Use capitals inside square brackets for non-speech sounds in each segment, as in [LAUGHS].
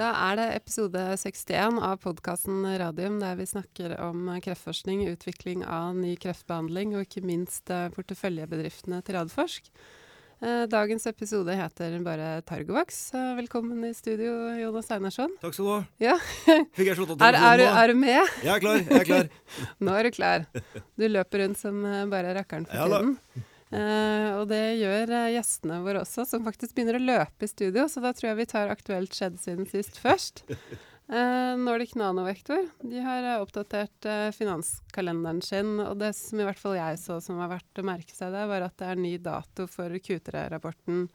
Da er det episode 61 av podkasten Radium, der vi snakker om kreftforskning, utvikling av ny kreftbehandling og ikke minst eh, porteføljebedriftene til Radforsk. Eh, dagens episode heter bare Targovax. Eh, velkommen i studio, Jonas Einarsson. Takk skal du ha. Ja. [LAUGHS] Fikk jeg slått av Er, er, du- er du med? Jeg er klar. jeg er klar. [LAUGHS] Nå er du klar. Du løper rundt som bare rakkeren for Ja da. Eh, og det gjør uh, gjestene våre også, som faktisk begynner å løpe i studio. Så da tror jeg vi tar aktuelt skjedd siden sist først. Uh, [LAUGHS] Nordic Nanovektor de har oppdatert finanskalenderen sin. Og det som i hvert fall jeg så som var verdt å merke seg der, var at det er ny dato for Q3-rapporten.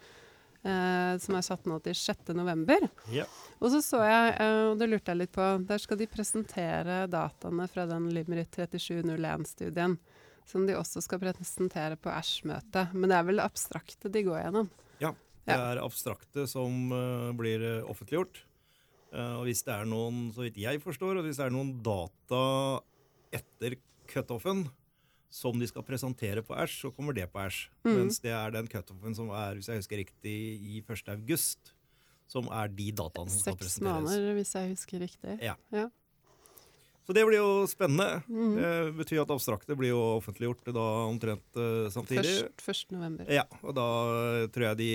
eh, som er satt nå til 6. november. Ja. Og så så jeg, og det lurte jeg litt på, der skal de presentere dataene fra den Limerick 3701-studien. Som de også skal presentere på Æsj-møtet. Men det er vel abstrakte de går gjennom. Ja, Det er abstrakte som uh, blir eh, offentliggjort. Uh, og hvis det er noen, så vidt jeg forstår, og hvis det er noen data etter cutoffen som de skal presentere på Æsj, så kommer det på Æsj. Mm. Mens det er den cutoffen som er, hvis jeg husker riktig, i 1. august, som er de dataene som skal presenteres. Seks måneder, hvis jeg husker riktig. Ja. Ja. Så det blir jo spennende. Mm. Det betyr at abstrakte blir jo offentliggjort da omtrent uh, samtidig. Først, 1. november. Ja, og da tror jeg de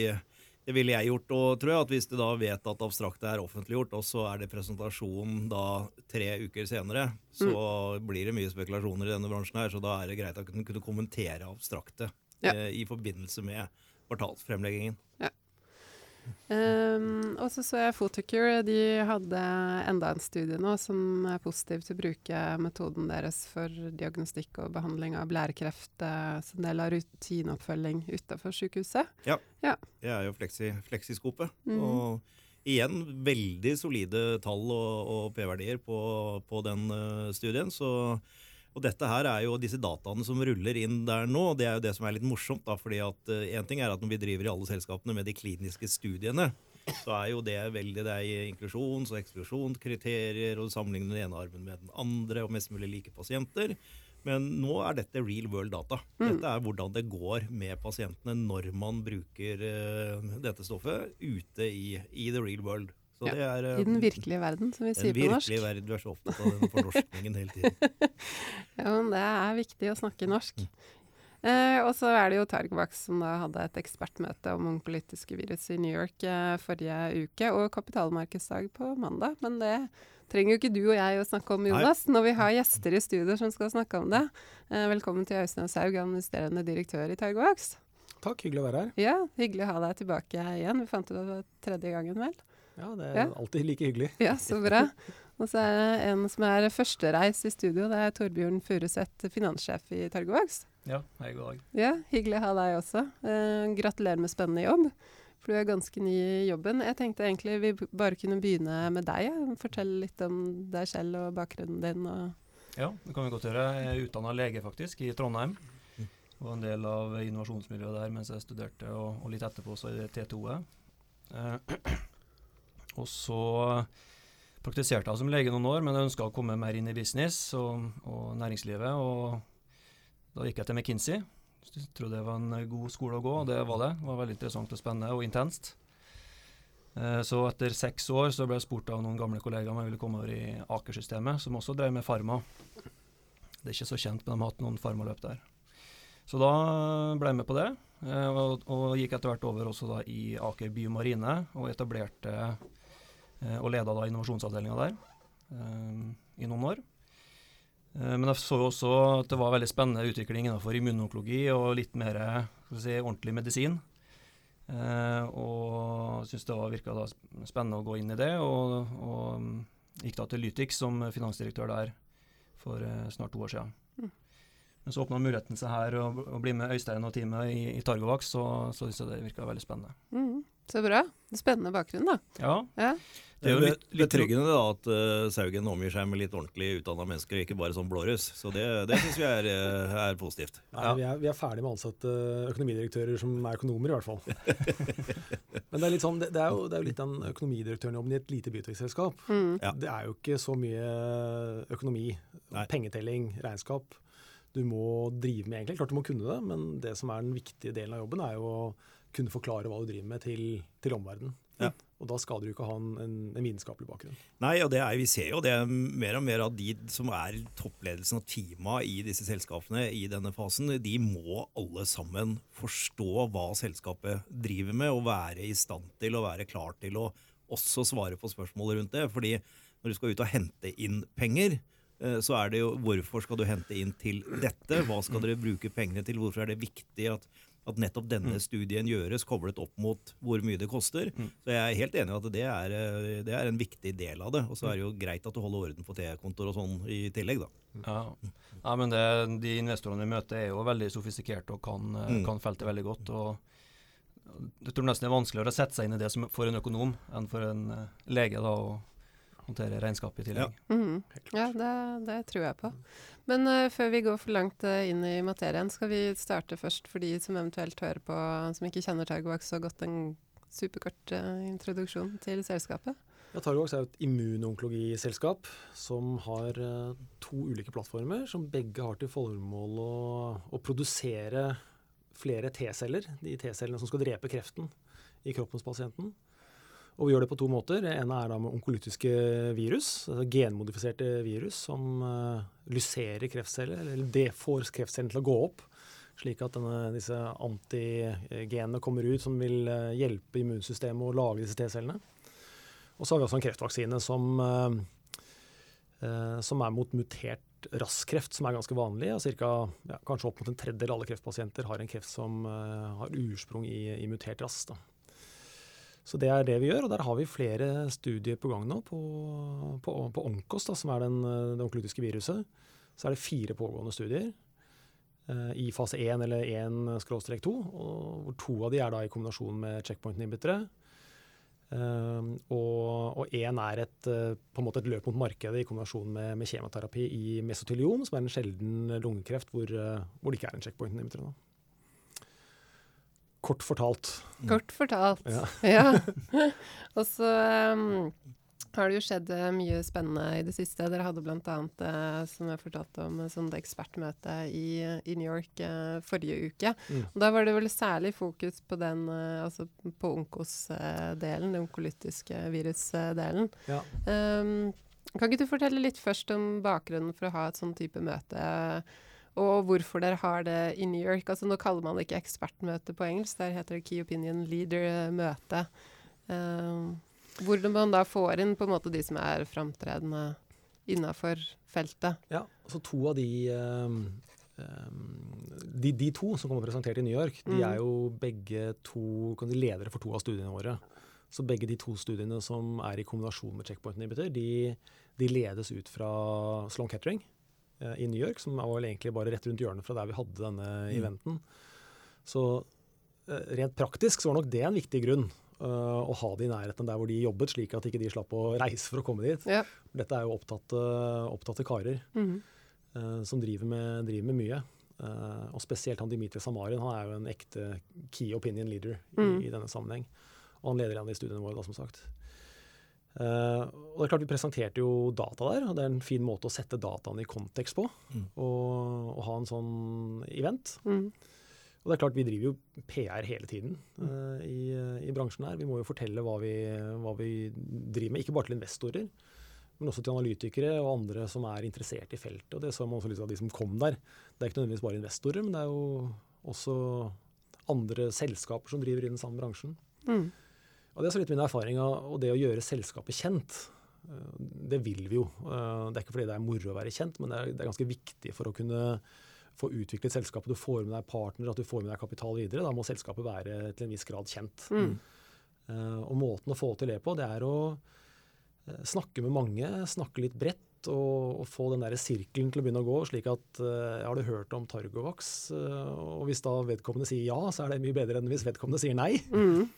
Det ville jeg gjort. Og tror jeg at hvis du da vet at abstrakte er offentliggjort, og så er det presentasjon da tre uker senere, så blir det mye spekulasjoner i denne bransjen her, så da er det greit å kunne, kunne kommentere abstrakte Ja. eh, i forbindelse med kvartalsfremleggingen. Um, og så så jeg Photocure. De hadde enda en studie nå som er positiv til å bruke metoden deres for diagnostikk og behandling av blærekreft eh, som del av rutineoppfølging utenfor sykehuset. Ja, Det er jo fleksi, fleksiskopet. Mm. Og igjen veldig solide tall og, og P-verdier på, på den uh, studien. Så, og dette her er jo disse dataene som ruller inn der nå. og Det er jo det som er litt morsomt. da, fordi at eh, en ting er at Når vi driver i alle selskapene med de kliniske studiene, så er jo det veldig det er inklusjons- og eksklusjonskriterier, og sammenligne den ene armen med den andre, og mest mulig like pasienter. Men nå er dette real world data. Dette er hvordan det går med pasientene når man bruker eh, dette stoffet ute i, i the real world. Så Ja, det er eh, I den virkelige verden, som vi sier på norsk. virkelige verden. Du er så opptatt av den fornorskningen hele tiden. [LAUGHS] Ja, men det er viktig å snakke norsk. Eh, og så er det jo Targovax som da hadde et ekspertmøte om onkolytiske virus i New York eh, forrige uke, og kapitalmarkedsdag på mandag. Men det trenger jo ikke du og jeg å snakke om, Nei. Jonas, når vi har gjester i studio som skal snakke om det. Eh, velkommen til Øystein Saug, administrerende direktør i Targovax. Takk, hyggelig å være her. Ja, hyggelig å ha deg tilbake igjen. Vi fant ut at det var tredje gangen, vel? Ja, Det er Ja. alltid like hyggelig. [LAUGHS] Ja, så bra. Og så er det en som er førstereis i studio. Det er Torbjørn Furuseth, finanssjef i Targovaks. Ja, hei, god dag. Ja, hyggelig å ha deg også. Eh, gratulerer med spennende jobb, for du er ganske ny i jobben. Jeg tenkte egentlig vi bare kunne begynne med deg. Ja. Fortelle litt om deg selv og bakgrunnen din. Og Ja, det kan vi godt gjøre. Jeg er utdanna lege faktisk i Trondheim. Var en del av innovasjonsmiljøet der mens jeg studerte, og, og litt etterpå så i TTO-et. Eh, [CLEARS THROAT] og så praktiserte jeg som lege noen år, men jeg ønska å komme mer inn i business og, og næringslivet. Og da gikk jeg til McKinsey. Jeg trodde det var en god skole å gå, og det var det. Det var veldig interessant og spennende og intenst. Eh, Så etter seks år så ble jeg spurt av noen gamle kollegaer om jeg ville komme over i Aker-systemet, som også drev med farma. Det er ikke så kjent, men de har hatt noen farmaløp der. Så da ble jeg med på det, eh, og, og gikk etter hvert over også da i Aker Biomarine, og etablerte og leda da innovasjonsavdelinga der eh, i noen år. Eh, Men jeg så jo også at det var veldig spennende utvikling innenfor immunonkologi og litt mer si, ordentlig medisin. Eh, og syntes det var virka spennende å gå inn i det, og, og gikk da til Lytix som finansdirektør der for eh, snart to år siden. Mm. Men så åpna muligheten seg her å bli med Øystein og teamet i, i Targovax, så, så syntes jeg det virka veldig spennende. mm, Så bra. Spennende bakgrunn, da. Ja, Ja. det er jo litt, litt betryggende da at uh, Saugen omgir seg med litt ordentlig utdanna mennesker, ikke bare sånn blåruss. Så det, det syns vi er, eh, er positivt. [LAUGHS] Nei, Ja. vi, er, vi er ferdig med å ansette økonomidirektører som er økonomer, i hvert fall. [LAUGHS] Men det er, litt sånn, det, det er jo, det er jo litt den økonomidirektørjobben i et lite byutviklingsselskap. Mm. Ja. Det er jo ikke så mye økonomi, Nei. pengetelling, regnskap. Du må drive med egentlig. Klart du må kunne det, men det som er den viktige delen av jobben, er jo å kunne forklare hva du driver med til, til omverdenen. Ja. Og da skal du ikke ha en, en, en vitenskapelig bakgrunn. Nei, og det er, vi ser jo det mer og mer av de som er toppledelsen og teama i disse selskapene i denne fasen, de må alle sammen forstå hva selskapet driver med, og være i stand til og være klar til å også svare på spørsmål rundt det. fordi når du skal ut og hente inn penger, eh, så er det jo hvorfor skal du hente inn til dette? Hva skal dere bruke pengene til? Hvorfor er det viktig at at nettopp denne mm. studien gjøres koblet opp mot hvor mye det koster. Mm. Så jeg er helt enig i at det er, eh, det er, en viktig del av det. Og så er det jo greit at du holder orden på T-kontoer og sånn i tillegg, da. Ja, ja men det, De investorene vi møter er jo veldig sofistikerte og kan, eh, mm. kan feltet veldig godt. og jeg tror nesten det er vanskeligere å sette seg inn i det som for en økonom enn for en uh, lege. da, og håndtere regnskapet i tillegg. Ja, mm. ja det, det, tror jeg på. Men uh, før vi går for langt uh, inn i materien, skal vi starte først for de som eventuelt hører på, som ikke kjenner Targovax så godt, en superkort uh, introduksjon til selskapet? Ja, Targovax er et immunonkologiselskap som har to ulike plattformer, som begge har til formål å, å produsere flere T-celler, de T-cellene som skal drepe kreften i kroppens pasienten. Og vi gjør det på to måter. Det ene er da med onkolytiske virus, altså genmodifiserte virus som uh, lyserer kreftceller, eller det får kreftcellene til å gå opp, slik at denne, disse antigenene kommer ut som vil uh, hjelpe immunsystemet å lage disse T-cellene. Og så har vi også en kreftvaksine som, uh, som er mot mutert rasskreft, som er ganske vanlig. og cirka, ja, Kanskje opp mot en tredjedel av alle kreftpasienter har en kreft som har ursprung i, i mutert rass. Da. Så det er det vi gjør, og der har vi flere studier på gang nå på, på, på Onkos, da, som er den, det onkolytiske viruset. Så er det fire pågående studier eh, i fase 1 eller 1-2, hvor to av de er da i kombinasjon med checkpoint-inhibitere. Um, og én er et, uh, på en måte et løp mot markedet i kombinasjon med, med kjematerapi i mesoteliom, som er en sjelden lungekreft hvor, uh, hvor det ikke er en checkpoint-inhibitor. Kort fortalt. Kort fortalt, ja. [LAUGHS] ja. [LAUGHS] Og så um, har det jo skjedd uh, mye spennende i det siste. Dere hadde bl.a., uh, som jeg fortalte om, sånt ekspertmøte i, i, New York uh, forrige uke. Mm. Og Da var det vel særlig fokus på den, uh, altså på onkos-delen, den onkolytiske virusdelen. Ja. Um, kan ikke du fortelle litt først om bakgrunnen for å ha et sånn type møte? Uh, og hvorfor dere har det i New York. Altså Nå kaller man det ikke ekspertmøte på engelsk, der heter det Key Opinion Leader-møte. Uh, hvor man da får inn på en måte de som er framtredende innafor feltet. Ja, altså to av de, um, de, de to som kommer presentert i New York, de mm. er jo begge to ledere for to av studiene våre. Så begge de to studiene som er i kombinasjon med checkpoint inhibitor, de, de ledes ut fra Sloan Kettering Eh, i New York, som var vel egentlig bare rett rundt hjørnet fra der vi hadde denne mm. eventen. Så eh, rent praktisk så var nok det en viktig grunn. Uh, å ha det i nærheten der hvor de jobbet, slik at ikke de slapp å reise for å komme dit. Ja. Dette er jo opptatte, opptatte karer mm. uh, som driver med, driver med mye. Uh, og spesielt han Dimitri Samarin, han er jo en ekte key opinion leader i, mm. i denne sammenheng. Og han leder en av de studiene våre, da, som sagt. Uh, og det er klart Vi presenterte jo data der, og det er en fin måte å sette dataene i kontekst på. Mm. Og, og, ha en sånn event. Mm. Og det er klart Vi driver jo PR hele tiden uh, i, i, bransjen her. Vi må jo fortelle hva vi, hva vi, driver med, ikke bare til investorer, men også til analytikere og andre som er interessert i feltet. Og Det så man også litt av de som kom der. Det er ikke nødvendigvis bare investorer, men det er jo også andre selskaper som driver i den samme bransjen. Mm. Og Det er så litt min erfaring og det å gjøre selskapet kjent. Eh, det vil vi jo. Eh, det er ikke fordi det er moro å være kjent, men det er, det er ganske viktig for å kunne få utviklet selskapet. Du får med deg partner, at du får med deg kapital videre. Da må selskapet være til en viss grad kjent. Mm. Uh, og måten å få til det på, det er å snakke med mange, snakke litt bredt. Og, og, få den der sirkelen til å begynne å gå, slik at uh, Har du hørt om Targovax? og hvis da vedkommende sier ja, så er det mye bedre enn hvis vedkommende sier nei. Mm.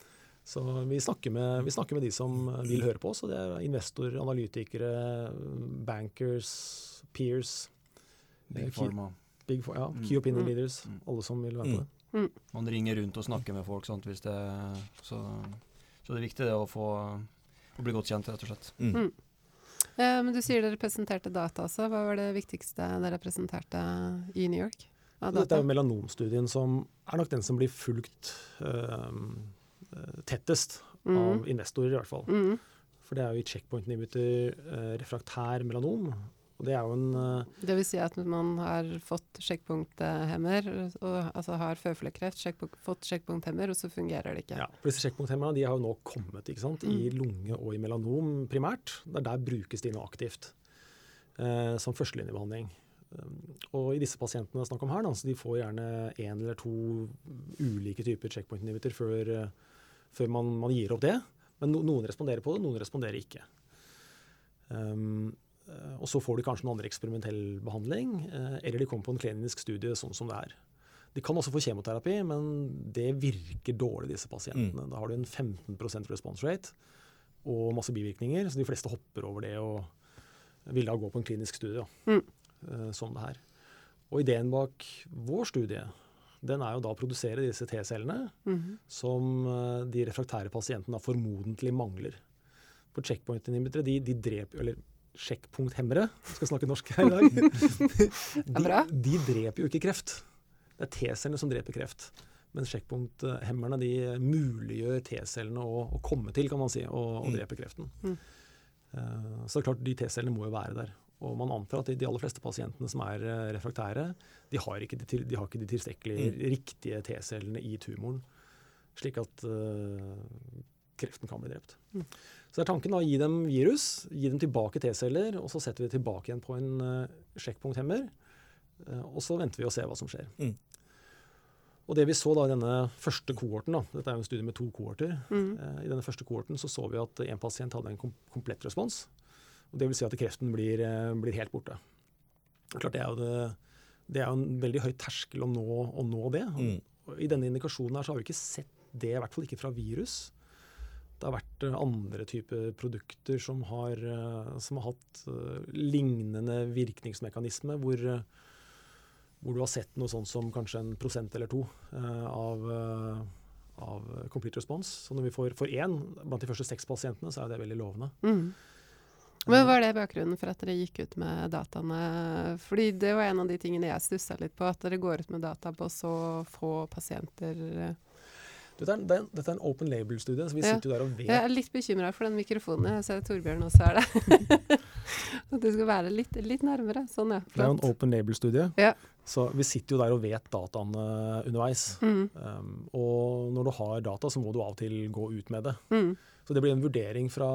Så vi snakker, med, vi snakker, med, de som vil høre på oss. og Det er investor, analytikere, bankers, peers. Big eh, Pharma. Big, ja, mm. Key opinion mm. leaders. Mm. Alle som vil være på mm. det. Mm. Man ringer rundt og snakker med folk. Sant, det, så, så, det er viktig det å få å bli godt kjent, rett og slett. Mm. Eh, men Du sier dere presenterte data også. Hva var det viktigste dere presenterte i New York? Dette er melanomstudien som er nok den som blir fulgt Eh, tettest Mm. av investorer i hvert fall. Mm. For det er jo i checkpoint inhibitor eh, refraktær melanom. Og det er jo en eh, Det vil si at man har fått sjekkpunkthemmer, og, altså har føflekkreft, sjekkpunkt, fått sjekkpunkthemmer, og så fungerer det ikke. ja, for disse checkpoint-hemmerne de har jo nå kommet ikke sant? i Mm. lunge og i melanom primært. Der, der brukes de nå aktivt eh, som førstelinjebehandling. Um, og i disse pasientene det er snakk om her, da, så de får gjerne én eller to ulike typer checkpoint inhibitor før, eh, før man, man gir opp det. Men no, noen responderer på det, noen responderer ikke. Um, og så får de kanskje noen andre eksperimentell behandling, eh, eller de kommer på en klinisk studie sånn som det er. De kan også få kjemoterapi, men det virker dårlig, disse pasientene. Da har du en 15% response rate og masse bivirkninger, så de fleste hopper over det og vil da gå på en klinisk studie Mm. eh, som det her. Og ideen bak vår studie, den er jo da å produsere disse T-cellene Mhm. som eh, de refraktære pasientene da formodentlig mangler. For checkpoint-inhibitere, de, de dreper Eller sjekkpunkthemmere, skal snakke norsk her i dag. [LAUGHS] De, de dreper jo ikke kreft. Det er T-cellene som dreper kreft. Men sjekkpunkthemmerne de muliggjør T-cellene å, å komme til, kan man si, og, og Mm. drepe kreften. Mm. Uh, så det er klart, de T-cellene må jo være der. Og man antar at de, de aller fleste pasientene som er eh, refraktære, de har ikke de, de, har ikke de tilstrekkelig Mm. riktige T-cellene i tumoren, slik at uh, kreften kan bli drept. Mm. Så det er tanken da, å gi dem virus, gi dem tilbake T-celler, og så setter vi det tilbake igjen på en uh, sjekkpunkthemmer. Uh, og så venter vi og ser hva som skjer. Mm. Og det vi så da i denne første kohorten, da, dette er jo en studie med to kohorter, mm. uh, i denne første kohorten så så vi at en pasient hadde en komplett respons. Og det vil si at kreften blir, eh, blir helt borte. Klart det er jo det, det er jo en veldig høy terskel å nå, å nå det. Mm. Og I denne indikasjonen her så har vi ikke sett det, i hvert fall ikke fra virus. Det har vært eh, andre typer produkter som har, eh, som har hatt lignende virkningsmekanisme, hvor, hvor du har sett noe sånt som kanskje en prosent eller to av, av complete response. Så når vi får, får én blant de første seks pasientene, så er det veldig lovende. Mhm. Men Var det bakgrunnen for at dere gikk ut med dataene? Fordi det var en av de tingene jeg stussa litt på, at dere går ut med data på så få pasienter. Dette er, det er, dette er en open label-studie, så vi sitter jo der og vet Jeg er litt bekymra for den mikrofonen. Jeg ser Torbjørn også er det. [LAUGHS] At du skal være litt, litt nærmere. Sånn, ja. Det er jo en open label-studie, Ja. så vi sitter jo der og vet dataene underveis. Mm. Um, og når du har data, så må du av og til gå ut med det. Mm. Så det blir en vurdering fra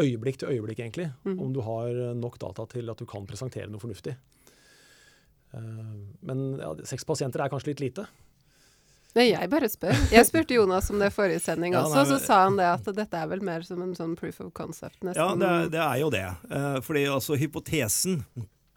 øyeblikk til øyeblikk, egentlig, Mm. om du har nok data til at du kan presentere noe fornuftig. Um, men ja, seks pasienter er kanskje litt lite. Nei, jeg bare spør. Jeg spurte Jonas om det forrige sending Ja, også, men, så sa han det at dette er vel mer som en sånn proof of concept, nesten. Ja, det er, det er jo det. Eh, fordi altså, hypotesen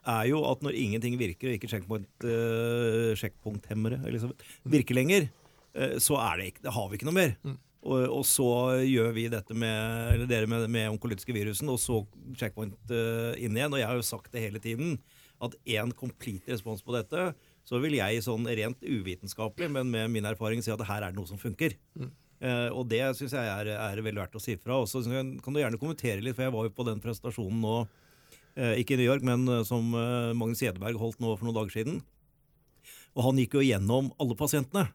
er jo at når ingenting virker, og ikke checkpoint, uh, liksom, virker lenger, eh, så er det ikke, det har vi ikke noe mer. Mm. Og, og så gjør vi dette med, eller dere med, med onkolytiske virusen, og så checkpoint uh, inn igjen. Og jeg har jo sagt det hele tiden, at én complete respons på dette, så vil jeg sånn rent uvitenskapelig, men med min erfaring si at her er det noe som funker. Eh, og det syns jeg er, er veldig verdt å si fra. Og så kan du gjerne kommentere litt, for jeg var jo på den presentasjonen nå, uh, ikke i New York, men som Magnus Gjedeberg holdt nå for noen dager siden. Og han gikk jo gjennom alle pasientene.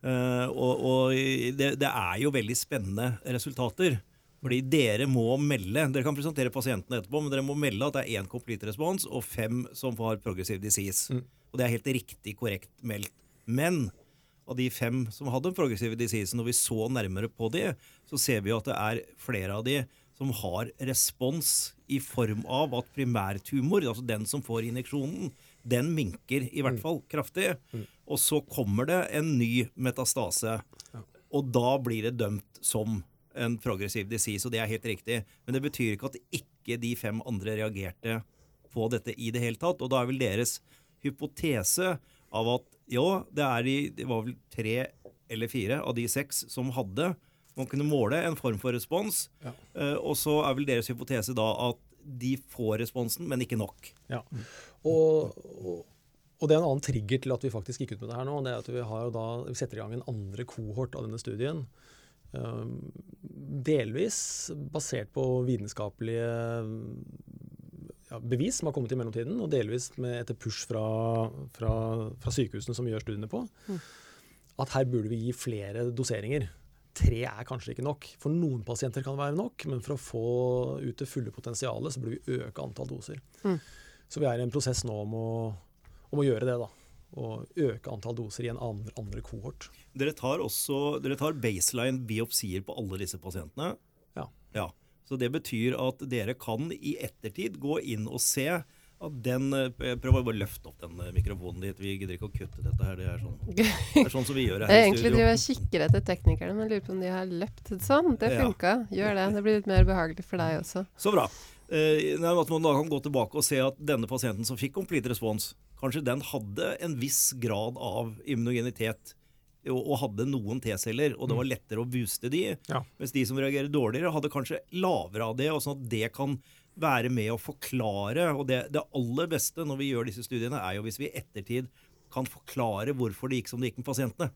Eh, og og det, det er jo veldig spennende resultater. Fordi dere må melde Dere kan presentere pasientene etterpå, men dere må melde at det er én complete respons og fem som har progressive disease. Mm. Og det er helt riktig korrekt meldt. Men av de fem som hadde progressive disease, når vi så nærmere på de, så ser vi at det er flere av de som har respons i form av at primærtumor, altså den som får injeksjonen, den minker i hvert fall kraftig. Og så kommer det en ny metastase. Og da blir det dømt som en progressiv disease, og det er helt riktig. Men det betyr ikke at ikke de fem andre reagerte på dette i det hele tatt. Og da er vel deres hypotese av at jo, det, er de, det var vel tre eller fire av de seks som hadde Man kunne måle en form for respons. Ja. eh, og så er vel deres hypotese da at de får responsen, men ikke nok. Ja. Og, og, og det er en annen trigger til at vi faktisk gikk ut med det her nå. det er at Vi, har jo da, vi setter i gang en andre kohort av denne studien. Um, delvis basert på vitenskapelige ja, bevis som har kommet i mellomtiden, og delvis med etter push fra, fra, fra sykehusene som gjør studiene på. At her burde vi gi flere doseringer tre er kanskje ikke nok. For noen pasienter kan det være nok, men for å få ut det fulle potensialet, så burde vi øke antall doser. Mm. Så vi er i en prosess nå om å, om å gjøre det, da. Og øke antall doser i en andre, andre kohort. Dere tar også dere tar baseline biopsier på alle disse pasientene. Ja. ja. Så det betyr at dere kan i ettertid gå inn og se at den eh, Prøv å bare løfte opp den eh, mikrofonen dit. Vi gidder ikke å kutte dette her. Det er sånn, [LAUGHS] det er sånn som vi gjør det Jeg her i egentlig driver og kikker etter teknikerne, men lurer på om de har løpt sånn. Det funka. Gjør det. Det blir litt mer behagelig for deg også. Så bra. Eh, at man da kan gå tilbake og se at denne pasienten som fikk complete response, kanskje den hadde en viss grad av immunogenitet og, hadde noen T-celler, og det var lettere å booste de. Ja. Mens de som reagerer dårligere, hadde kanskje lavere av det. og sånn at det kan være med å forklare. Og det, det aller beste når vi gjør disse studiene, er jo hvis vi i ettertid kan forklare hvorfor det gikk som det gikk med pasientene.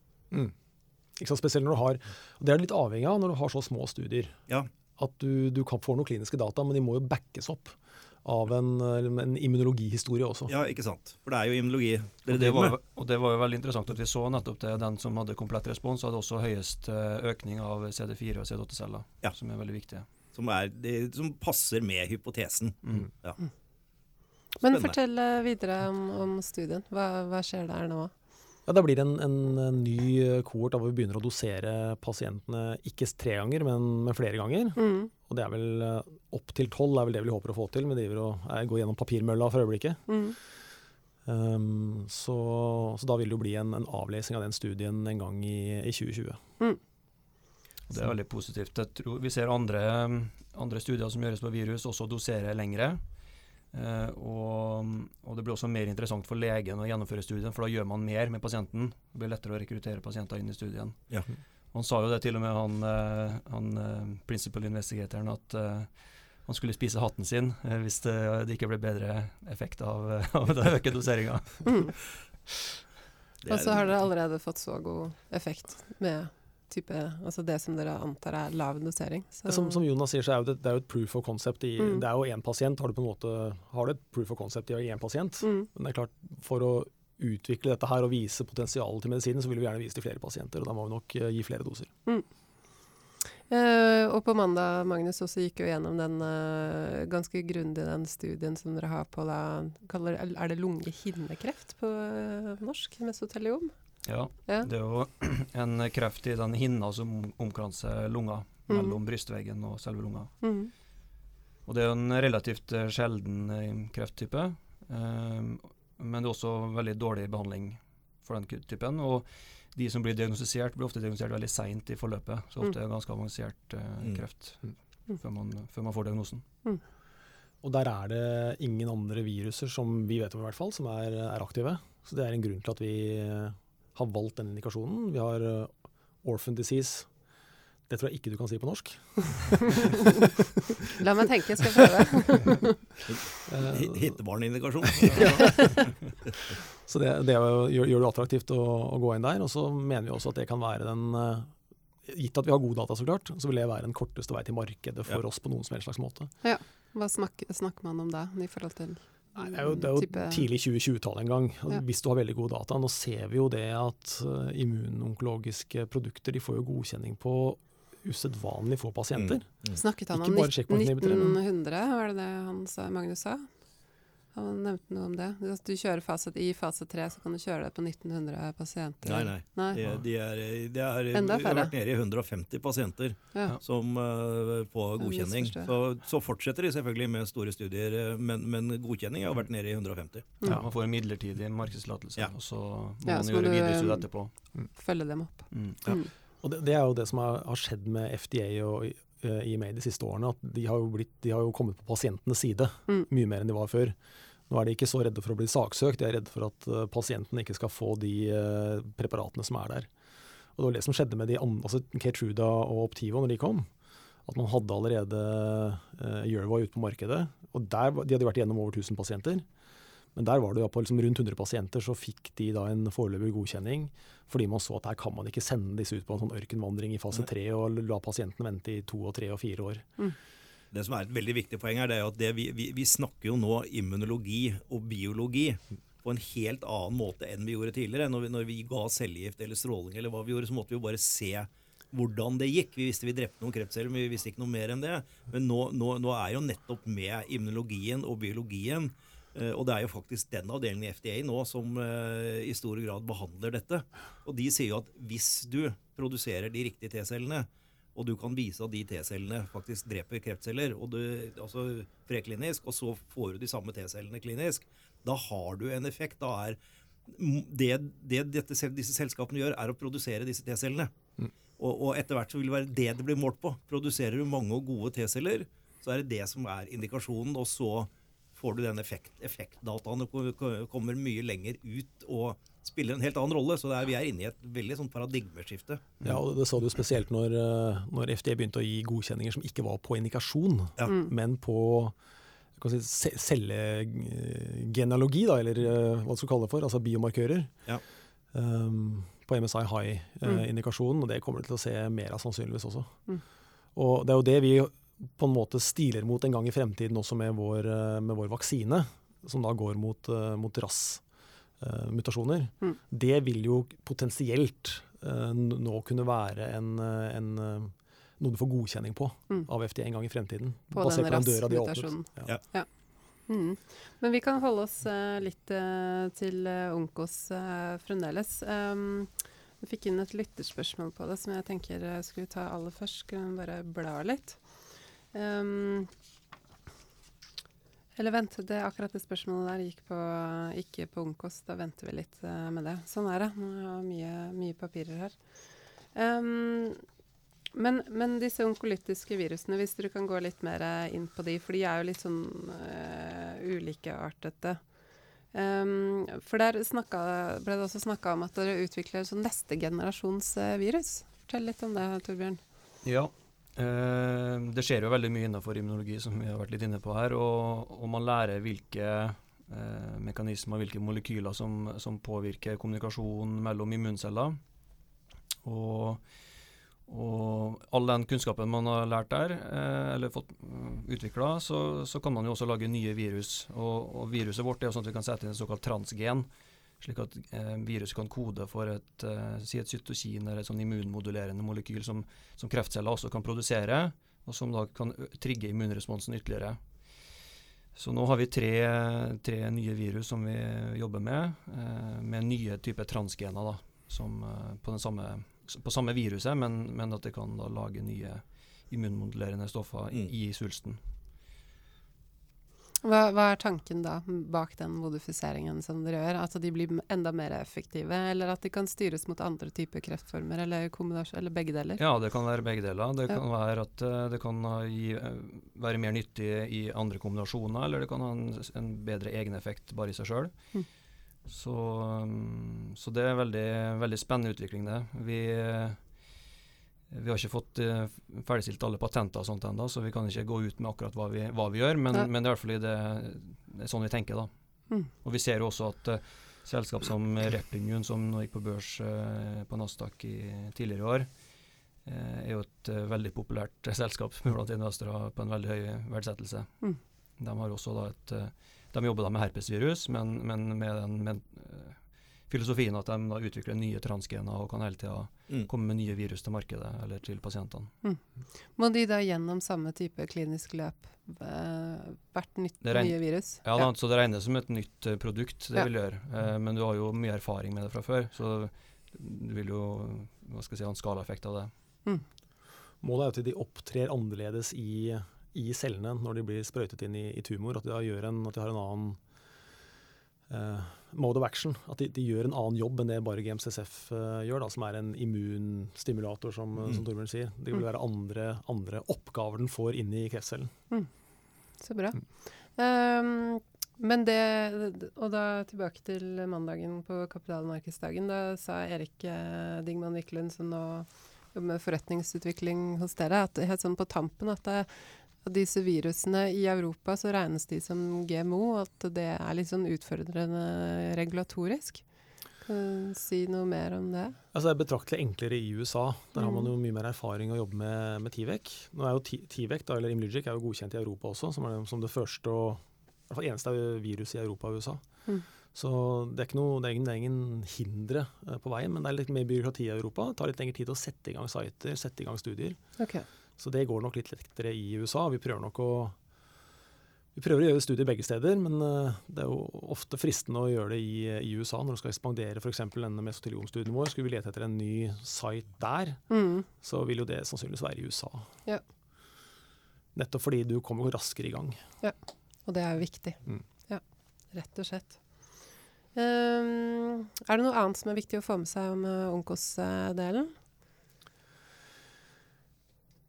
Ikke sant? Spesielt når du har, og Det er litt avhengig av når du har så små studier. Ja, At du, du kan få noen kliniske data, men de må jo backes opp av en, en immunologihistorie også. ja, ikke sant? For det er jo immunologi Det, Og det, var, og det var jo veldig interessant at vi så nettopp det. Den som hadde komplett respons, hadde også høyest eh, økning av CD4 og CD8-celler, Ja. som er veldig viktige. Som, er, det, som passer med hypotesen. Mm. Ja. Men fortell eh, videre om, om studien. Hva, hva skjer der nå? Ja, Det blir en, en, en ny kohort hvor vi begynner å dosere pasientene ikke tre ganger, men, men flere ganger. Mm. Og det er vel opptil opp til tolv er vel det vi håper å få til. Vi driver og eh, går gjennom papirmølla for øyeblikket. Mm. Um, så, så da vil det jo bli en, en avlesing av den studien en gang i, i 2020. Mm. det er veldig positivt. Jeg tror, vi ser andre, andre studier som gjøres på virus, også dosere lengre. Eh, og, og det blir også mer interessant for legen å gjennomføre studien, for da gjør man mer med pasienten. Det blir lettere å rekruttere pasienter inn i studien. Ja. Han sa jo det til og med, han, eh, han eh, principal investigatoren, at han skulle spise hatten sin hvis det, det ikke ble bedre effekt av, [LAUGHS] av den øke doseringa. Mm. Og så har dere allerede fått så god effekt med type, altså det som dere antar er lav dosering. Så, Som, som Jonas sier, så er det, det er jo et proof of concept. I, Mm. Det er jo én pasient. Har du på en måte har du et proof of concept i én pasient? mm. Men det er klart, for å utvikle dette her og vise potensialet til medisinen, så vil vi gjerne vise til flere pasienter. Og da må vi nok eh, gi flere doser. Eh, og på mandag, Magnus, også gikk jo gjennom den uh, ganske grundig den studien som dere har på da, kaller, Er det lungehinnekreft på uh, norsk? Mesoteliom? Ja, Ja. det er jo [CLEARS THROAT] en kreft i den hinna som omkranser lunga, Mm. mellom brystveggen og selve lunga. Mm. Og det er jo en relativt eh, sjelden eh, krefttype, eh, men det er også veldig dårlig behandling for den typen. Og de som blir diagnostisert, blir ofte diagnostisert veldig seint i forløpet. Så ofte er det ganske avansert eh, Mm. kreft Mm. Mm. før, man, før man får diagnosen. Og der er det ingen andre viruser, som vi vet om i hvert fall, som er, er aktive. Så det er en grunn til at vi eh, har valgt den indikasjonen. Vi har eh, orphan disease. Det tror jeg ikke du kan si på norsk. La meg tenke, jeg skal prøve. Eh, Hi- Hittebarnindikasjon. [LAUGHS] Så det, det gjør, gjør det attraktivt å, å gå inn der. Og så mener vi også at det kan være den eh, Gitt at vi har god data, så klart, så vil det være den korteste vei til markedet for Ja. oss på noen som helst slags måte. Ja. Hva snakker, snakker man om da, i forhold til Nei, det er jo, det er jo type- tidlig 2020-tall en gang. altså, Ja. Hvis du har veldig god data. Nå ser vi jo det at uh, immunonkologiske produkter de får jo godkjenning på usedvanlig få pasienter. Mm. Snakket han Ikke om bare checkpoint-inhibitere, men- 1900, var det det han sa, Magnus sa? Han nevnte noe om det. Hvis du kjører fase, I fase 3 så kan du kjøre det på 1900 pasienter. Nei, nei. Nei. De, de er, de er, Enda vi har vært nede i 150 pasienter Ja. som uh, på godkjenning. Så, så fortsetter de selvfølgelig med store studier, eh, men, men godkjenning har vært nede i 150. Mm. Ja, man får en midlertidig markedstillatelse, Ja. og så må Ja, man så gjøre videre studier etterpå. Følge dem opp. Mm. Ja. Mm. Og det, det er jo det som har, har skjedd med FDA og uh, EMA de siste årene. at De har jo, blitt, de har jo kommet på pasientenes side Mm. mye mer enn de var før. Nå er de ikke så redde for å bli saksøkt, de er redde for at uh, pasientene ikke skal få de uh, preparatene som er der. Og Det var det som skjedde med de andre, altså Keytruda og Optivo når de kom. At man hadde allerede Yervoy ute på markedet. og der, De hadde vært igjennom over 1000 pasienter. Men der var det jo på liksom rundt 100 pasienter, så fikk de da en foreløpig godkjenning. Fordi man så at her kan man ikke sende disse ut på en sånn ørkenvandring i fase tre og la pasientene vente i to og tre og fire år. Det som er et veldig viktig poeng her, det er at det vi, vi, vi snakker jo nå immunologi og biologi på en helt annen måte enn vi gjorde tidligere. Når vi, når vi ga cellegift eller stråling eller hva vi gjorde, så måtte vi jo bare se hvordan det gikk. Vi visste vi drepte noen kreftceller, men vi visste ikke noe mer enn det. Men nå, nå, nå er jo nettopp med immunologien og biologien eh, og det er jo faktisk den avdelingen i FDA nå som eh, i stor grad behandler dette. Og de sier jo at hvis du produserer de riktige T-cellene, og du kan vise at de T-cellene faktisk dreper kreftceller, og du, altså preklinisk, og så får du de samme T-cellene klinisk, da har du en effekt. Da er det, det dette, disse selskapene gjør, er å produsere disse T-cellene. Mm. Og, og, etter hvert så vil det være det det blir målt på. Produserer du mange og gode T-celler, så er det det som er indikasjonen. Og så får du den effekt, effektdataene kommer mye lenger ut og spiller en helt annen rolle. Så er, vi er inne i et veldig sånn paradigmeskifte. Ja, og Det så du spesielt når, eh, når FDA begynte å gi godkjenninger som ikke var på indikasjon, ja. Mm. men på si, cellegenealogi, da, eller uh, hva du skal kalle det for, altså biomarkører. Ja. Um, på MSI high-indikasjonen, mm. og det kommer du til å se mer av sannsynligvis også. Mm. Og Det er jo det vi på en måte stiler mot en gang i fremtiden også med vår, uh, med vår vaksine, som da går mot, mot RAS uh, mutasjoner, mm. det vil jo potensielt uh, nå kunne være en, eh, en noe du får godkjenning på mm. av FD en gang i fremtiden. På basert den på den døra de åpnet. Ja. Ja. Mm. Men vi kan holde oss uh, litt uh, til uh, Onkos fremdeles. Um, vi fikk inn et lytterspørsmål på det som jeg tenker skulle ta aller først. Skal vi bare bla litt? Um, eller vent, det, akkurat det spørsmålet der gikk på, ikke på Ungkos. Da venter vi litt uh, med det. Sånn er det. Nå har mye, mye papirer her. Um, men, men, disse onkolytiske virusene, hvis dere kan gå litt mer inn på de, for de er jo litt sånn uh, ulikeartete. Um, for der snakka, ble det også snakka om at dere utvikler sånn neste generasjons uh, virus. Fortell litt om det, Torbjørn. Ja, Eh, det skjer jo veldig mye innenfor immunologi, som vi har vært litt inne på her. Og, og man lærer hvilke eh, mekanismer, hvilke molekyler som, som, påvirker kommunikasjon mellom immunceller. Og, og, all den kunnskapen man har lært der, eh, eller fått uh, utvikla, så, så, kan man jo også lage nye virus. Og, og viruset vårt er jo sånn at vi kan sette inn et såkalt transgen slik at eh, viruset kan kode for et, eh, si et cytokin eller et sånn immunmodulerende molekyl som, som, kreftceller også kan produsere, og som da kan trigge immunresponsen ytterligere. Så nå har vi tre, tre nye virus som vi jobber med, eh, med nye typer transgener da, som, eh, på, samme, på, samme, viruset, men, men, at det kan da lage nye immunmodulerende stoffer mm. i, i svulsten. Hva, hva, er tanken da bak den modifiseringen som dere gjør? At de blir enda mer effektive, eller at de kan styres mot andre typer kreftformer, eller, eller begge deler? Ja, det kan være begge deler. Det ja. kan være at uh, det kan gi, uh, være mer nyttig i andre kombinasjoner, eller det kan ha en, en bedre egeneffekt bare i seg sjøl. Mm. Så, um, så, det er veldig, veldig spennende utvikling, det. Vi vi har ikke fått uh, ferdigstilt alle patenter og sånt ennå, så vi kan ikke gå ut med akkurat hva vi, hva vi gjør, men, men, det er i hvert fall det, det er sånn vi tenker. da. Mm. Og vi ser jo også at uh, selskap som Replimmune, som nå gikk på børs uh, på Nasdaq i, tidligere i år, er jo et veldig populært [LAUGHS] selskap blant investorer på en veldig høy verdsettelse. Mm. De har også da et, de jobber da med herpesvirus, men, men med den med, filosofien at de da utvikler nye transgener og kan hele tida mm. komme med nye virus til markedet eller til pasientene. Mm. Må de da gjennom samme type klinisk løp eh, hvert nytt nye virus? Ja, da, så det regnes som et nytt uh, produkt, det ja. vil gjøre. Eh, men du har jo mye erfaring med det fra før, så du vil jo hva skal jeg si, ha en skalaeffekt av det. Mm. Målet er jo at de opptrer annerledes i, i, cellene når de blir sprøytet inn i, i tumor. At de, en, at de har en annen mode of action. At de, de, gjør en annen jobb enn det bare GMCSF eh, gjør, da, som er en immunstimulator, som, mm. som Torbjørn sier. Det vil mm. være andre, andre, oppgaver den får inn i kreftcellen. Mm. Så bra. Um, men det, og da tilbake til mandagen på kapitalmarkedsdagen. Da sa Erik eh, Dingman Wiklund, som nå jobber med forretningsutvikling hos dere, at helt sånn på tampen at det, og disse virusene i Europa så regnes de som GMO, at det er litt sånn utfordrende regulatorisk. Kan du si noe mer om det? Altså, det er betraktelig enklere i USA. Der har man jo mm. mye mer erfaring å jobbe med, med Tivec. Nå er jo Tivek, da, eller Imlugic, er jo godkjent i Europa også, som, er, som det første og i hvert fall eneste viruset i Europa og USA. Mm. Så det er, ikke noe, det er ingen, det er ingen hindre eh, på veien, men det er litt mer byråkrati i Europa. Det tar litt lengre tid å sette i gang sider, sette i gang studier. Ok. Så det går nok litt lettere i USA. Vi prøver nok å vi prøver å gjøre studier begge steder, men eh, det er jo ofte fristende å gjøre det i, i USA når du skal ekspandere f.eks. denne mesoteliomstudien vår. Skulle vi lete etter en ny site der, Mm. så vil jo det sannsynligvis være i USA. Ja. Nettopp fordi du kommer raskere i gang. Ja, Og det er jo viktig. Mm. Ja, rett og slett. Um, er det noe annet som er viktig å få med seg om uh, Onkos-delen?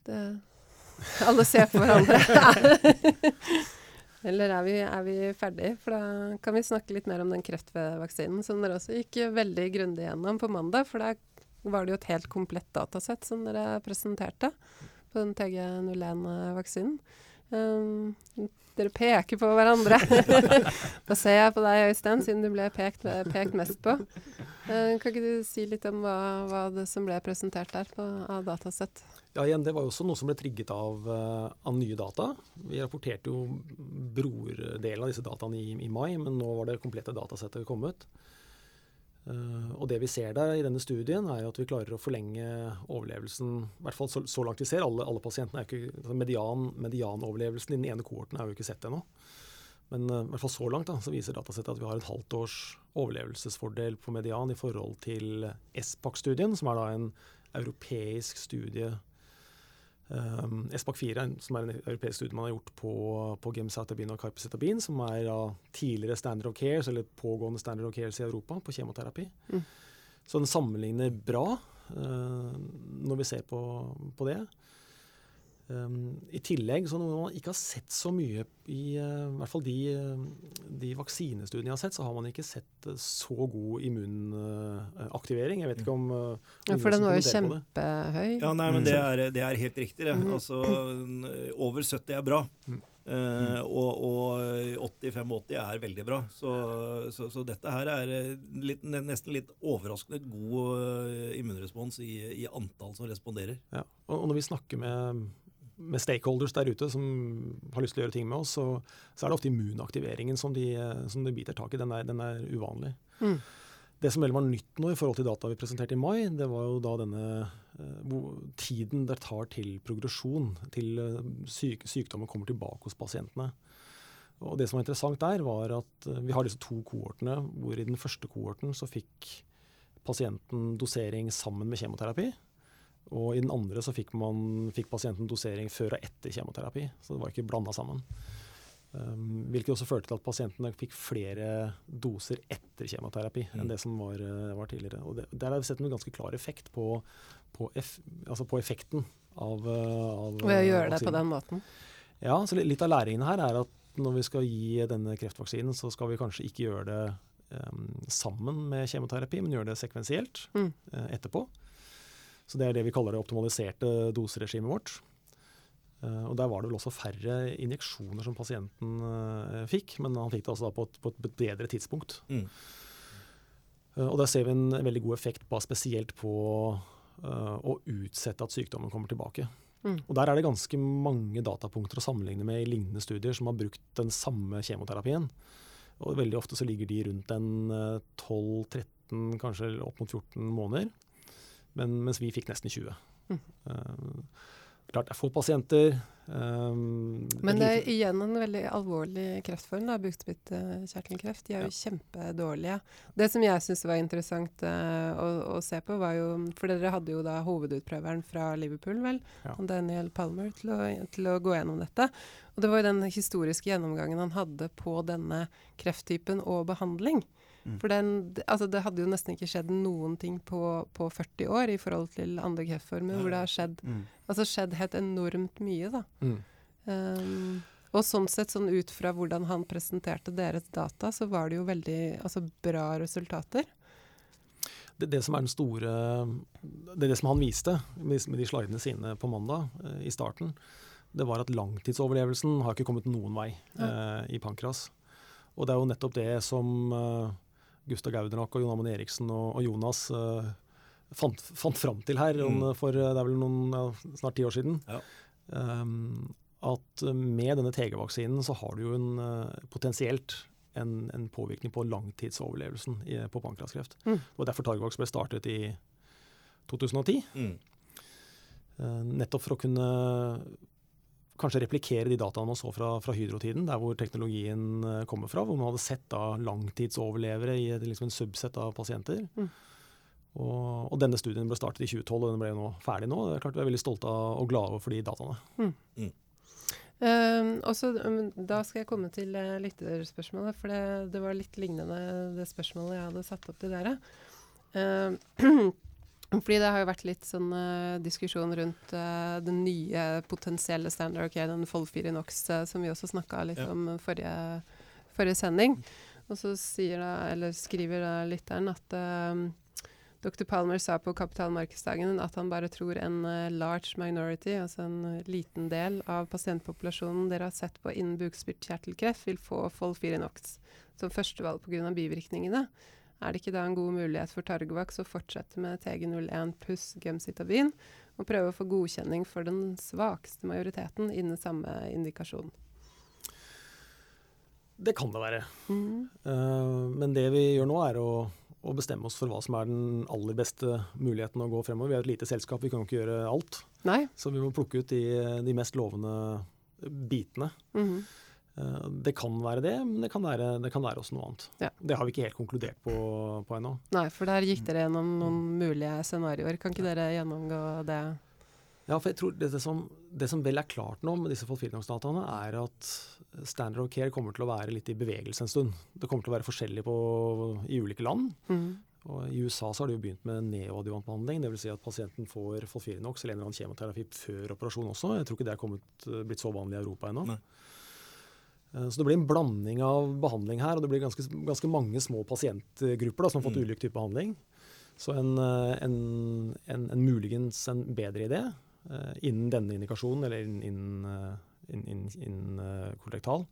Det Alle ser på hverandre. [LAUGHS] Eller er vi, er vi ferdige? For da kan vi snakke litt mer om den kreftvaksinen som dere også gikk veldig grundig gjennom på mandag. For da var det jo et helt komplett datasett som dere presenterte på den TG01-vaksinen. Um, dere peker på hverandre. [LAUGHS] da ser jeg på deg, Øystein, siden du ble pekt, pekt mest på. Uh, kan ikke du si litt om hva, hva det som ble presentert der på, av datasett? Ja, igjen, Det var jo også noe som ble trigget av, eh, av nye data. Vi rapporterte jo brordelen av disse dataene i, i mai, men nå var det komplette datasettet kommet. Eh, og det vi ser der i denne studien, er at vi klarer å forlenge overlevelsen I hvert fall så, så langt vi ser. Alle, alle pasientene er ikke, altså median, Medianoverlevelsen i den ene kohorten er jo ikke sett ennå. Men eh, i hvert fall så langt da, så viser datasettet at vi har et halvt års overlevelsesfordel på median i forhold til SPAC-studien, som er da en europeisk studie Um, SPAC4, som er en europeisk studie man har gjort på, på gemcitabin og Carpacetabin som er da tidligere standard of cares, eller pågående standard of cares i Europa, på kjemoterapi. Mm. Så den sammenligner bra uh, når vi ser på, på det. Um, I tillegg, så når man ikke har sett så mye i uh, hvert fall de, uh, de vaksinestudiene jeg har sett, så har man ikke sett uh, så god immunaktivering. Jeg vet ikke om uh, Ja, for den var jo kjempehøy. Ja, nei, men Mm. det er, det er helt riktig. Det. Mhm. Altså, over 70 er bra. Mm. Eh, og, og 85-80 er veldig bra. Så, så, så dette her er eh, litt, nesten litt overraskende god eh, immunrespons i, i antall som responderer. Ja. Og og når vi snakker med, med stakeholders der ute som har lyst til å gjøre ting med oss, så, så er det ofte immunaktiveringen som de, som de biter tak i. Den er, den er uvanlig. Mm. Det som vel var nytt nå i forhold til data vi presenterte i mai, det var jo da denne eh, tiden det tar til progresjon, til eh, syk, sykdommen kommer tilbake hos pasientene. Og Det som var interessant der, var at eh, vi har disse to kohortene, hvor i den første kohorten så fikk pasienten dosering sammen med kjemoterapi. Og i den andre så fikk, man, fikk pasienten dosering før og etter kjemoterapi. Så det var ikke blanda sammen. Um, hvilket også førte til at pasientene fikk flere doser etter kjemoterapi enn Mm. det som var, eh, var tidligere. Og det, Der har vi sett en ganske klar effekt på, på, eff, altså på effekten av, eh, av Ved å gjøre det på den måten. Ja, så litt av læringen her er at når vi skal gi denne kreftvaksinen, så skal vi kanskje ikke gjøre det um, sammen med kjemoterapi, men gjøre det sekvensielt Mm. uh, etterpå. Så det er det vi kaller det optimaliserte doseregimet vårt. Eh, og Der var det vel også færre injeksjoner som pasienten eh, fikk, men han fikk det altså på et, på et bedre tidspunkt. Mm. Eh, og Der ser vi en veldig god effekt på, spesielt på eh, å utsette at sykdommen kommer tilbake. Mm. Og Der er det ganske mange datapunkter å sammenligne med i lignende studier som har brukt den samme kjemoterapien. Og Veldig ofte så ligger de rundt en eh, 12-13, kanskje opp mot 14 måneder. Men, mens vi fikk nesten 20. Mm. Uh, klart det er få pasienter. Um, Men det er igjen en veldig alvorlig kreftform, da, bukspyttkjertelkreft. De er jo kjempedårlige. Det som jeg syns var interessant uh, å, å se på, var jo For dere hadde jo da hovedutprøveren fra Liverpool, vel, Ja. Daniel Palmer, til å, til å gå gjennom dette. Og det var jo den historiske gjennomgangen han hadde på denne krefttypen og behandling. Mm. For den, altså det hadde jo nesten ikke skjedd noen ting på, på 40 år i forhold til andre kreftformer, hvor det har skjedd, altså skjedd helt enormt mye, da. Mm. Um, og sånn sett, sånn ut fra hvordan han presenterte deres data, så var det jo veldig altså, bra resultater. det, det som er den store Det er det som han viste med, med de slidene sine på mandag eh, i starten, det var at langtidsoverlevelsen har ikke kommet noen vei eh, i pankras. Og det er jo nettopp det som eh, Gustav Gaudernak og Jon Amund Eriksen og, og Jonas eh, fant, fant fram til her om, Mm. for eh, det er vel noen, ja, snart ti år siden. Ja. Um, at med denne TG-vaksinen så har du jo en, eh, potensielt en, en påvirkning på langtidsoverlevelsen i, på pankraskreft. Mm. Det var derfor Targovax ble startet i 2010. Mm. Uh, nettopp for å kunne kanskje replikere de dataene man så fra, fra Hydro-tiden, der hvor teknologien eh, kommer fra, hvor man hadde sett da langtidsoverlevere i et- liksom en subsett av pasienter. Mm. Og, og denne studien ble startet i 2012, og den ble jo nå ferdig nå. Det er klart Vi er veldig stolte av og glade for de dataene. Mm. og så, um, da skal jeg komme til uh, lytterspørsmålet, for det, det var litt lignende det spørsmålet jeg hadde satt opp til dere. Um, [CLEARS THROAT] fordi det har jo vært litt sånn uh, diskusjon rundt uh, den nye potensielle standard, ok, den Fold4 Nox, uh, som vi også snakka litt Ja. om forrige, forrige sending. Og så da, eller skriver da lytteren at Dr. Palmer sa på kapitalmarkedsdagen at han bare tror en eh, large minority, altså en eh, liten del av pasientpopulasjonen dere har sett på innen bukspyttkjertelkreft, vil få Fold4 Nox som førstevalg pga. bivirkningene. Er det ikke da en god mulighet for Targovax å fortsette med TG01 pluss gemcitabin, og prøve å få godkjenning for den svakeste majoriteten innen samme indikasjon? Det kan det være. Mm. Uh, men det vi gjør nå, er å, å bestemme oss for hva som er den aller beste muligheten å gå fremover. Vi er et lite selskap, vi kan ikke gjøre alt. Nei? Så vi må plukke ut de, de mest lovende bitene. Mhm. Eh, Det kan være det, men det kan være, det kan være også noe annet. Ja. Det har vi ikke helt konkludert på, på ennå. Nei, for der gikk dere gjennom noen mulige scenarioer. Kan ikke dere gjennomgå det? Ja, for jeg tror det, det, som, det som vel er klart nå med disse Folfirinox-dataene, er at standard of care kommer til å være litt i bevegelse en stund. Det kommer til å være forskjellig på, i ulike land. Mm. Og I USA så har de jo begynt med neoadjuvantbehandling. Dvs. Si at pasienten får Folfirinox eller en eller annen kjemoterapi før operasjon også. Jeg tror ikke det er kommet, blitt så vanlig i Europa ennå. Nei. Eh, Så det blir en blanding av behandling her, og det blir ganske, ganske mange små pasientgrupper da, som har fått Mm. ulik type behandling. Så en, eh, en, en, en muligens en bedre idé eh, innen denne indikasjonen, eller innen, innen eh, kolorektal,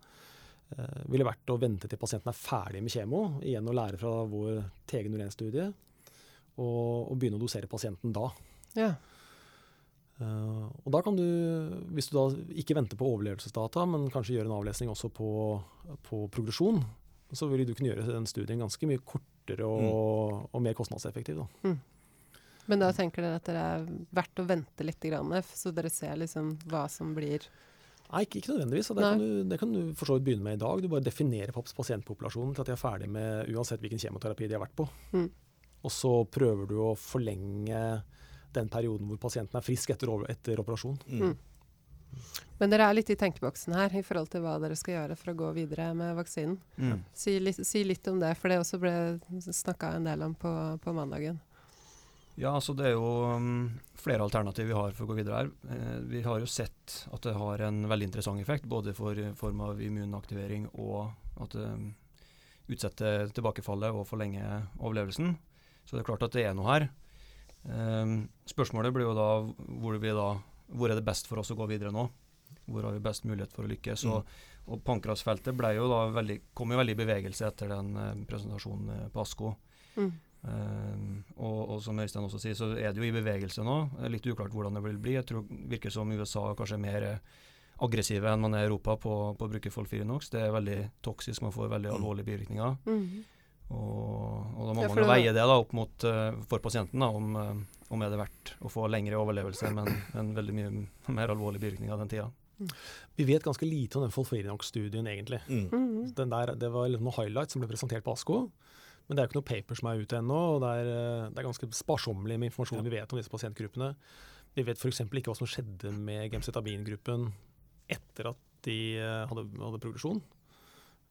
eh, ville vært å vente til pasienten er ferdig med kjemo, igjen å lære fra vår TG01-studie, og, og begynne å dosere pasienten da. Ja. Eh, og da kan du, hvis du da ikke venter på overlevelsesdata, men kanskje gjør en avlesning også på, på progresjon, så vil du kunne gjøre den studien ganske mye kortere og, og mer kostnadseffektiv. Da. Men da tenker dere at det er verdt å vente litt, så dere ser liksom hva som blir Nei, ikke, ikke nødvendigvis. Det kan, du, det kan du for så vidt begynne med i dag. Du bare definerer pasientpopulasjonen til at de er ferdig med uansett hvilken kjemoterapi de har vært på. Mm. Og så prøver du å forlenge den perioden hvor pasienten er frisk etter, etter operasjon. Mm. Men dere er litt i tenkeboksen her i forhold til hva dere skal gjøre for å gå videre med vaksinen. Mm. Si litt, si litt om det, for det også ble snakka en del om på, på mandagen. Ja, altså det er jo um, flere alternativ vi har for å gå videre her. Eh, vi har jo sett at det har en veldig interessant effekt, både for form av immunaktivering og at det um, utsetter tilbakefallet og forlenger overlevelsen. Så det er klart at det er noe her. Um, spørsmålet blir jo da hvor, vi da hvor er det best for oss å gå videre nå? Hvor har vi best mulighet for å lykkes? Mm. Og, og pankrasfeltet ble jo da veldig, kom jo veldig i bevegelse etter den eh, presentasjonen eh, på ASKO. Mm. Um, og, og som Øystein også sier, så er det jo i bevegelse nå. Litt uklart hvordan det vil bli. Jeg tror det virker som USA kanskje er mer eh, aggressive enn man er i Europa på, på å bruke Folfirinox. Det er veldig toksisk, man får veldig Mm. alvorlige bivirkninger. Mhm. Og, og da må Ja, man jo veie det da opp mot uh, for pasienten, da, om, uh, om er det verdt å få lengre overlevelse, men, men veldig mye [LAUGHS] mer alvorlig bivirkning av den tida. Vi vet ganske lite om den Folfirinox-studien egentlig. Mm. Den der, det var liksom noen highlights som ble presentert på ASKO. Men det er jo ikke noe paper som er ute ennå, og det er, eh, det er ganske sparsommelig med informasjon Ja. vi vet om disse pasientgruppene. Vi vet f.eks. ikke hva som skjedde med gemcetabin-gruppen etter at de hadde, hadde progresjon.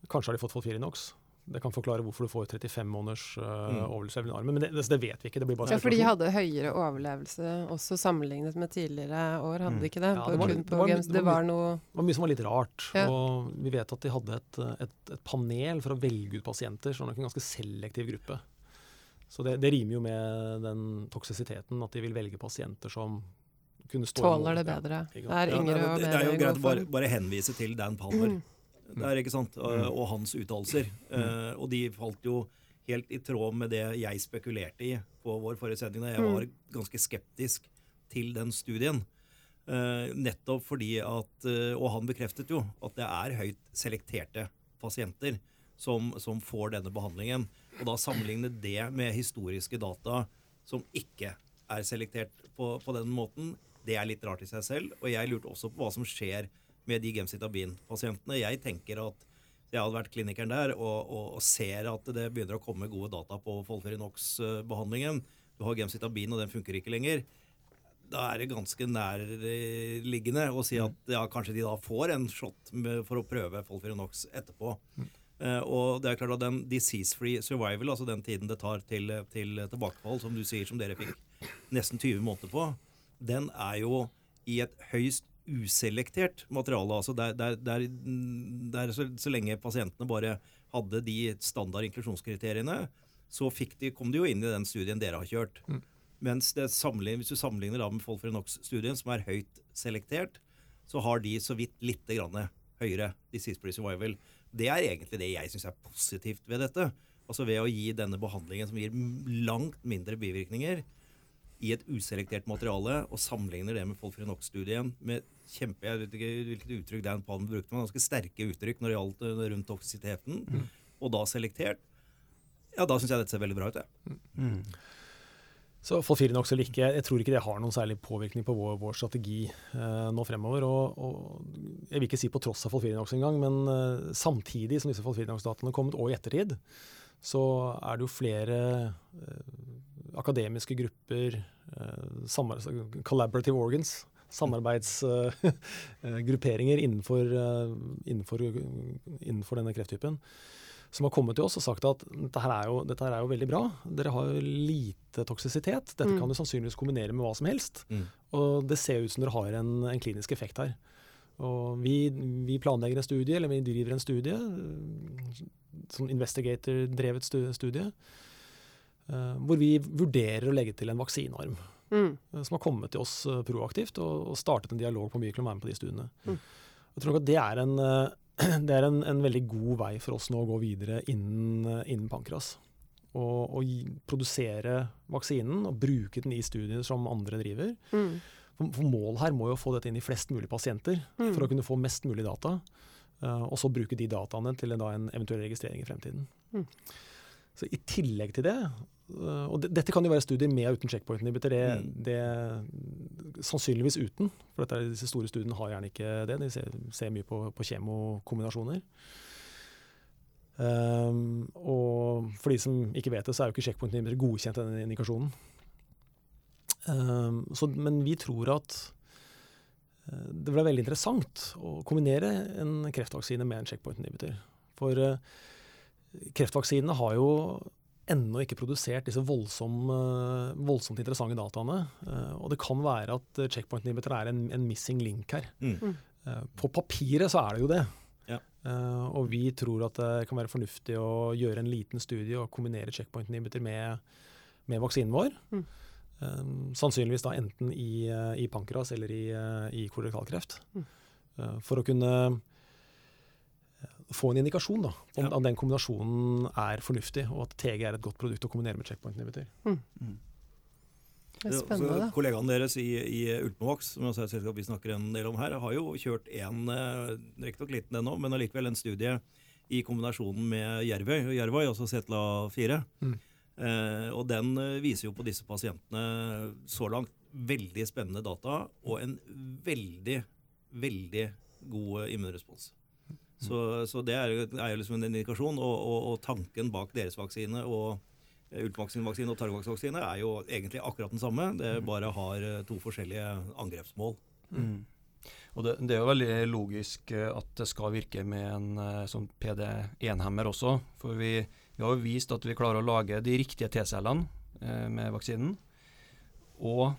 Kanskje har de fått Folfirinox. Det kan forklare hvorfor du får 35 måneders uh, Mm. overlevelse i armen, men det, det, det vet vi ikke. Det blir bare Ja, for de hadde høyere overlevelse også sammenlignet med tidligere år, hadde Mm. de ikke det? Ja, det var- det var- det Det var var noe Det var mye som var litt rart. Ja. Og vi vet at de hadde et, et, et panel for å velge ut pasienter, så det er nok en ganske selektiv gruppe. Så det, det rimer jo med den toksisiteten, at de vil velge pasienter som kunne stå tåler det bedre. Ja. bedre. Er yngre det, og bedre. det er jo greit å bare, bare henvise til Dan Palmer Mm. [CLEARS THROAT] der, ikke sant? Og, Mm. og hans uttalelser. Eh, og de falt jo helt i tråd med det jeg spekulerte i på vår forrige sending. da Jeg Mm. var ganske skeptisk til den studien. Eh, nettopp fordi at eh, Og han bekreftet jo at det er høyt selekterte pasienter som, som får denne behandlingen. Og da sammenligne det med historiske data som ikke er selektert på, på den måten, det er litt rart i seg selv. Og jeg lurte også på hva som skjer med de gemcitabin-pasientene. Jeg tenker at jeg hadde vært klinikeren der og, og, og, ser at det begynner å komme gode data på Folferinox-behandlingen. Du har gemcitabin, og den funker ikke lenger. Da er det ganske nærliggende å si at ja, kanskje de da får en shot for å prøve Folferinox etterpå. Mm. Uh, og det er klart at den disease-free survival, altså den tiden det tar til, til, tilbakefall, som du sier, som dere fikk nesten 20 måneder på, den er jo i et høyst uselektert materiale. altså der, der, der, der så, så, lenge pasientene bare hadde de standard inklusjonskriteriene, så de, kom de jo inn i den studien dere har kjørt. Mm. Mens hvis du sammenligner da med Folfrenox-studien, som er høyt selektert, så har de så vidt litt grann høyere disease free survival. Det er egentlig det jeg syns er positivt ved dette. Altså Ved å gi denne behandlingen som gir langt mindre bivirkninger, i et uselektert materiale og sammenligner det med Folfrenox-studien med kjempe, jeg vet ikke hvilket uttrykk Dan Palm brukte, men ganske sterke uttrykk når det gjaldt eh, rundt toksisiteten, mm. og da selektert, ja, da syns jeg dette ser veldig bra ut. Ja. Mm. Så Folfirinox eller ikke, jeg tror ikke det har noen særlig påvirkning på vår, vår strategi eh, nå fremover. Og, og, jeg vil ikke si på tross av Folfirinox engang, men eh, samtidig som disse Folfirinox-dataene har kommet, og i ettertid, så er det jo flere eh, akademiske grupper, uh, collaborative organs, samarbeidsgrupperinger [LAUGHS] uh, innenfor, uh, innenfor, innenfor, denne krefttypen, som har kommet til oss og sagt at dette her er jo, dette her er jo veldig bra. Dere har lite toksisitet. Dette mm. kan du sannsynligvis kombinere med hva som helst. Mm. Og det ser ut som dere har en, en klinisk effekt her. Og vi, vi, planlegger en studie, eller vi driver en studie, sånn investigator-drevet studie, Eh, hvor vi vurderer å legge til en vaksinearm. Mm. Eh, som har kommet til oss eh, proaktivt og, startet en dialog på Myklum være med på de studiene. Mm. Jeg tror nok at det er, en, [CLEARS THROAT] det er en, en, veldig god vei for oss nå å gå videre innen, innen pankras. Og, og produsere vaksinen og bruke den i studier som andre driver. Mm. For, for Målet her må jo få dette inn i flest mulig pasienter mm. for å kunne få mest mulig data. Og så bruke de dataene til en, en eventuell registrering i fremtiden. Mm. Så I tillegg til det øh, og Dette kan jo være studier med og uten checkpoint-inhibitor. Det, mm. det, sannsynligvis uten, for dette, disse store studiene har gjerne ikke det. De ser, ser mye på, på kjemokombinasjoner. Um, og for de som ikke vet det, så er jo ikke checkpoint-inhibitor godkjent denne indikasjonen. Um, så, men vi tror at uh, det ble veldig interessant å kombinere en kreftvaksine med en checkpoint-inhibitor. For uh, Kreftvaksinene har jo ennå ikke produsert disse voldsomme, voldsomt interessante dataene. Eh, og det kan være at checkpoint inhibitor er en, en missing link her. Mm. mm. Eh, på papiret så er det jo det. Ja. Og vi tror at det kan være fornuftig å gjøre en liten studie og kombinere checkpoint inhibitor med, med vaksinen vår. Mm. Sannsynligvis da enten i, i pankras eller i, i kolorektalkreft. Mm. for å kunne få en indikasjon da, om ja. den kombinasjonen er fornuftig, og at TG er et godt produkt å kombinere med checkpoint inhibitor. Mm. Mm. Det er spennende. Så, kollegaene deres i, i Ultimovax, som er et selskap vi snakker en del om her, har jo kjørt en, eh, riktignok liten ennå, men allikevel en studie i kombinasjonen med Jervøy, Jervøy altså Setla 4. Mm. Eh, og den eh, viser jo på disse pasientene så langt veldig spennende data og en veldig, veldig god immunrespons. Så, så det er jo, er jo liksom en indikasjon. Og, og, og, tanken bak deres vaksine og eh, ultvaksinvaksine og targovaksvaksine er jo egentlig akkurat den samme. Det mm. bare har eh, to forskjellige angrepsmål. Mm. Og det, det, er jo veldig logisk eh, at det skal virke med en sånn PD1-hemmer også. For vi, vi, har jo vist at vi klarer å lage de riktige T-cellene eh, med vaksinen. Og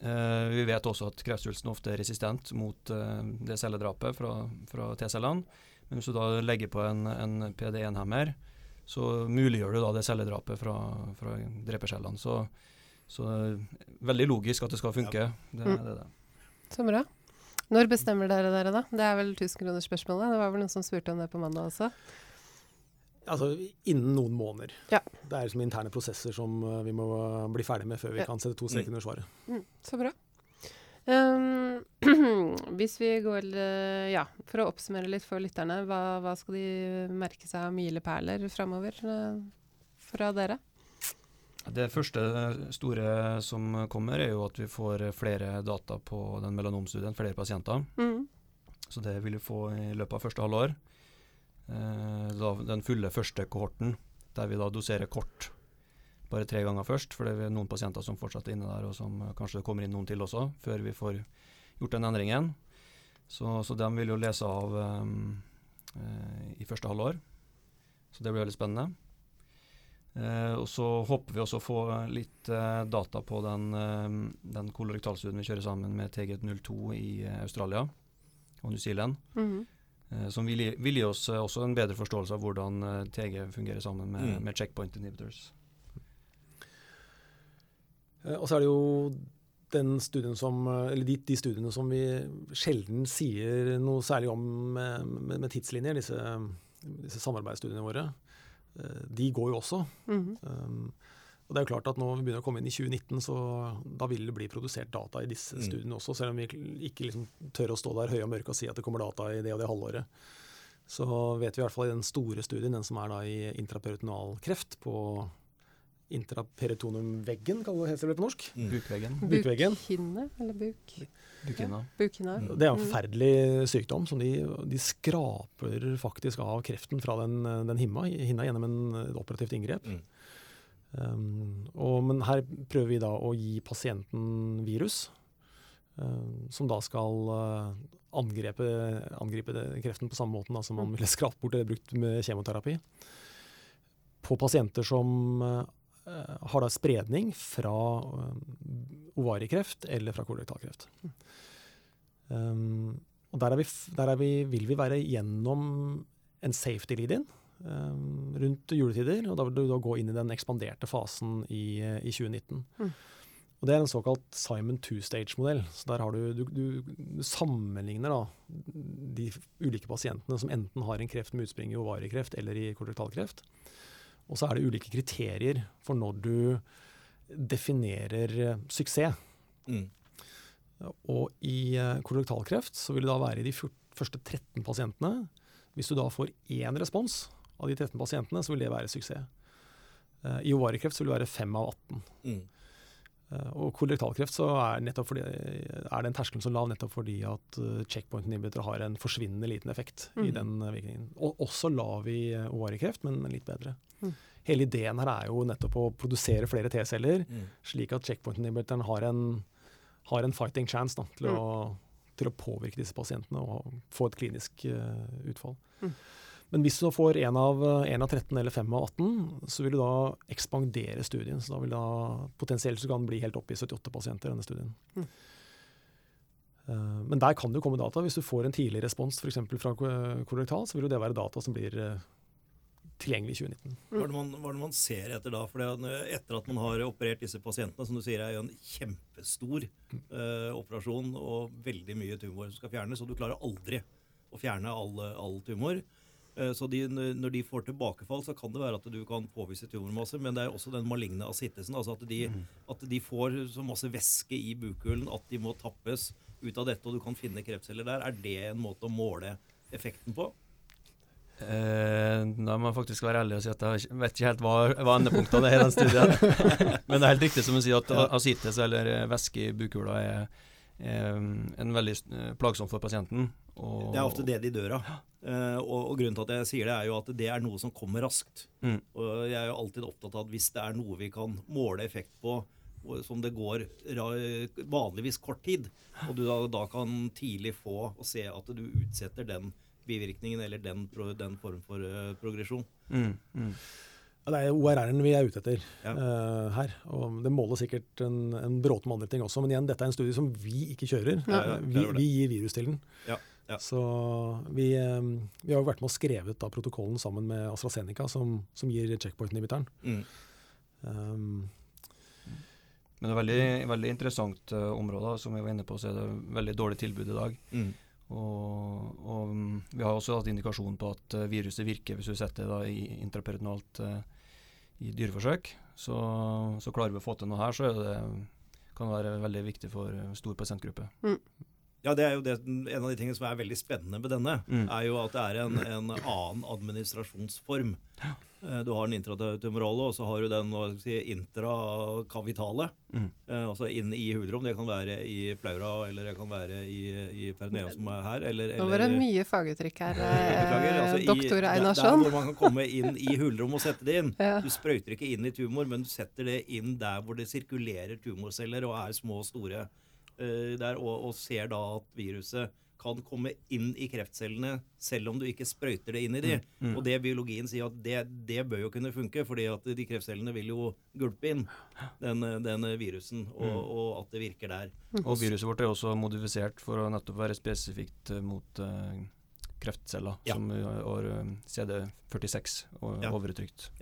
eh, vi vet også at kreftsvulsten ofte er resistent mot eh, det celledrapet fra, fra T-cellene. Men hvis du da legger på en, en PD1-hemmer, så muliggjør du da det celledrapet fra, fra drepercellene. Så, så veldig logisk at det skal funke. Ja. Det, mm. det, det. Så bra. Når bestemmer dere dere, da? Det er vel 1000-kronersspørsmålet. Det var vel noen som spurte om det på mandag også? Altså innen noen måneder. Ja. Det er liksom interne prosesser som uh, vi må bli ferdig med før vi ja. kan sette to streker under svaret. Mm, så bra. Um, [CLEARS THROAT] hvis vi går eh, Ja, for å oppsummere litt for lytterne, hva, hva skal de merke seg av milepæler framover uh, fra dere? Det første store som kommer, er jo at vi får flere data på den melanomstudien, flere pasienter. Mm. Så det vil vi få i løpet av første halvår. Eh, den fulle første kohorten, der vi da doserer kort bare tre ganger først. For det er noen pasienter som fortsatt er inne der, og som kanskje kanskje kommer inn noen til også, før vi får gjort den endringen. Så, så de vil jo lese av um, uh, i første halvår. Så det blir veldig spennende. Uh, og så håper vi også å få litt uh, data på den, den kolorektalstudien vi kjører sammen med TG02 i Australia og New Zealand. Mm. som vil, vil, gi oss også en bedre forståelse av hvordan TG fungerer sammen med, mm. med checkpoint inhibitors. Og så er det jo den studien som, eller de, de, studiene som vi sjelden sier noe særlig om med, med, med tidslinjer, disse, disse, samarbeidsstudiene våre, eh, de går jo også. Mm. Um, og det er jo klart at Når vi begynner å komme inn i 2019, så da vil det bli produsert data i disse mm. studiene også, selv om vi ikke liksom tør å stå der høye og mørke og si at det kommer data i det og det halvåret. Så vet vi i hvert fall i den store studien, den som er da i intraperitoneal kreft på intraperitonumveggen, heter det på norsk. Mm. Bukveggen. Bukveggen. Bukhinne, eller buk? Bukhinna. Bukhinna. Mm. Det er en forferdelig sykdom. som de, de, skraper faktisk av kreften fra den, den himma, hinna gjennom en, et operativt inngrep. Mm. Um, og, men her prøver vi da å gi pasienten virus, um, som da skal uh, angripe, angripe kreften på samme måten da, som man mm. ville skrapt bort eller brukt med kjemoterapi. På pasienter som Eh, har da spredning fra eh, ovariekreft eller fra kolorektalkreft. Um, og der, er vi, der er vi, vil vi være gjennom en safety lead-in um, rundt juletider. og Da vil du da gå inn i den ekspanderte fasen i, i 2019. Mm. Og Det er en såkalt Simon two-stage-modell. Så der har du, du, du, du sammenligner da de ulike pasientene som enten har en kreft med utspring i ovariekreft eller i kolorektalkreft. Og så er det ulike kriterier for når du definerer eh, suksess. Mm. Og i uh, kolorektalkreft så vil det da være i de første 13 pasientene. Hvis du da får én respons av de 13 pasientene, så vil det være suksess. Uh, I ovariekreft så vil det være 5 av 18. Mm. Uh, og kollektalkreft så er, fordi, er den terskelen så lav nettopp fordi at checkpoint inhibitor har en forsvinnende liten effekt mm. i den virkningen. Og også lav i ovariekreft, men litt bedre. Mm. Hele ideen her er jo nettopp å produsere flere T-celler, mm. slik at checkpoint inhibitoren har en, har en fighting chance da, til, mm. å, til, å, påvirke disse pasientene og få et klinisk uh, utfall. Mm. Men hvis du får 1 av, av 13 eller 5 av 18, så vil du da ekspandere studien. Så da vil da potensielt så kan den bli helt oppe i 78 pasienter, denne studien. Mm. Uh, men der kan det jo komme data. Hvis du får en tidlig respons f.eks. fra kolorektal, så vil jo det være data som blir uh, tilgjengelig i 2019. Hva er, man, hva er, det man, ser etter da? For Etter at man har operert disse pasientene, som du sier er jo en kjempestor eh, operasjon og veldig mye tumor som skal fjernes, og du klarer aldri å fjerne all, all tumor. Uh, så de, når de får tilbakefall, så kan det være at du kan påvise tumormasse, men det er også den maligne asittelsen. Altså at de, mm. at de får så masse væske i bukhulen at de må tappes ut av dette, og du kan finne kreftceller der. Er det en måte å måle effekten på? Eh, da må jeg faktisk være ærlig og si at jeg vet ikke helt hva, hva endepunktene er i den studien. [LAUGHS] Men det er helt riktig som du sier at asites, eller væske i bukhula, er, er, en veldig eh, plagsom for pasienten. Og, det er ofte det de dør av. Uh, og, og, grunnen til at jeg sier det, er jo at det er noe som kommer raskt. Mm. Og jeg er jo alltid opptatt av at hvis det er noe vi kan måle effekt på som det går vanligvis kort tid, og du da, da kan tidlig få og se at du utsetter den bivirkningen eller den, den form for uh, progresjon. Mm, mm. Ja, det er ORR-en vi er ute etter ja. uh, her. og Det måler sikkert en, en bråte med andre ting også. Men igjen, dette er en studie som vi ikke kjører. Ja, vi, vi, gir virus til den. Så vi, um, vi, har jo vært med og skrevet da, protokollen sammen med AstraZeneca, som, som gir checkpoint-inhibiteren. Mm. Um, men det er veldig, veldig interessant uh, område. Som vi var inne på, så er det veldig dårlig tilbud i dag. Mm. Og, og, mm, vi har også hatt indikasjon på at eh, viruset virker hvis du setter det i intraperidonalt uh, i dyreforsøk. Så, så, klarer vi å få til noe her, så er det kan være veldig viktig for eh, stor pasientgruppe. Ja, det er jo det, En av de tingene som er veldig spennende med denne, Mm. er jo at det er en, en annen administrasjonsform. Eh, Du har den intratumorale, og så har du den si, intrakavitale. Mm. Eh, altså inn i hulrom. Det kan være i pleura, eller det kan være i, i perineum, som er her. Eller, Nå var det mye faguttrykk her, Beklager. eh, altså i- doktor der- Einarsson. Der hvor man kan komme inn i hulrom og sette det inn. Ja. Du sprøyter ikke inn i tumor, men du setter det inn der hvor det sirkulerer tumorceller og er små og store. Eh, der, og, og ser da at viruset kan komme inn i kreftcellene selv om du ikke sprøyter det inn i de. Mm. Og det biologien sier at det, det bør jo kunne funke, fordi at de kreftcellene vil jo gulpe inn den, den virusen, og, Mm. og at det virker der. Og viruset vårt er også modifisert for å nettopp være spesifikt eh, mot uh, kreftceller, Ja. som har eh, CD46 og Ja. overtrykt.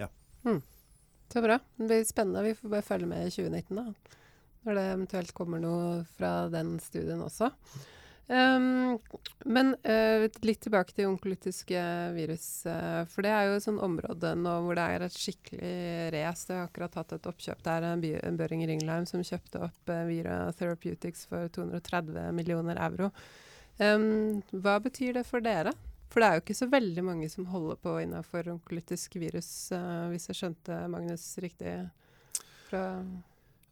Så bra. Det blir spennende. Vi får bare følge med i 2019, da. Når det eventuelt kommer noe fra den studien også. Um, men uh, litt tilbake til onkolytiske virus. Uh, for det er jo et sånt område nå hvor det er et skikkelig race. Det har akkurat hatt et oppkjøp der, en by- Børing Ringheim som kjøpte opp uh, Vira Therapeutics for 230 millioner euro. Um, hva betyr det for dere? For det er jo ikke så veldig mange som holder på innenfor onkolytisk virus, hvis jeg skjønte Magnus riktig fra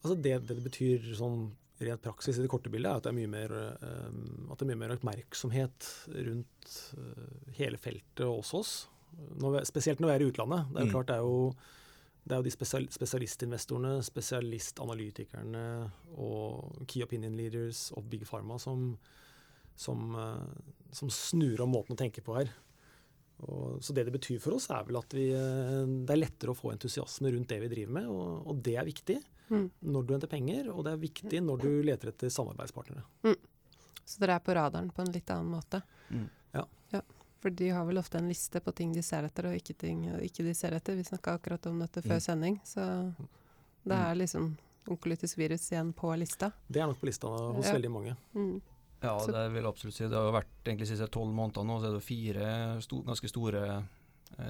Altså det, det det betyr sånn rent praksis i det korte bildet, er at det er mye mer, eh, at det er mye mer oppmerksomhet rundt eh, hele feltet hos oss. Når vi, spesielt når vi er i utlandet. Det er jo Mm. klart det er jo, det er jo de spesial, spesialistinvestorene, spesialistanalytikerne og key opinion leaders og big pharma som, som, eh, som snur om måten å tenke på her. Og, så det det betyr for oss, er vel at vi, det er lettere å få entusiasme rundt det vi driver med, og, og det er viktig Mm. når du henter penger, og det er viktig når du leter etter samarbeidspartnere. Så dere er på radaren på en litt annen måte? Mm. Ja. For de har vel ofte en liste på ting de ser etter, og ikke ting ikke de ser etter. Vi snakka akkurat om dette før Mm. sending, så det er liksom onkolytisk virus igjen på lista. Det er nok på lista hos Ja. veldig mange. Mm. Ja, det vil jeg absolutt si. Det har vært egentlig siste tolv månedene nå, så er det fire sto ganske store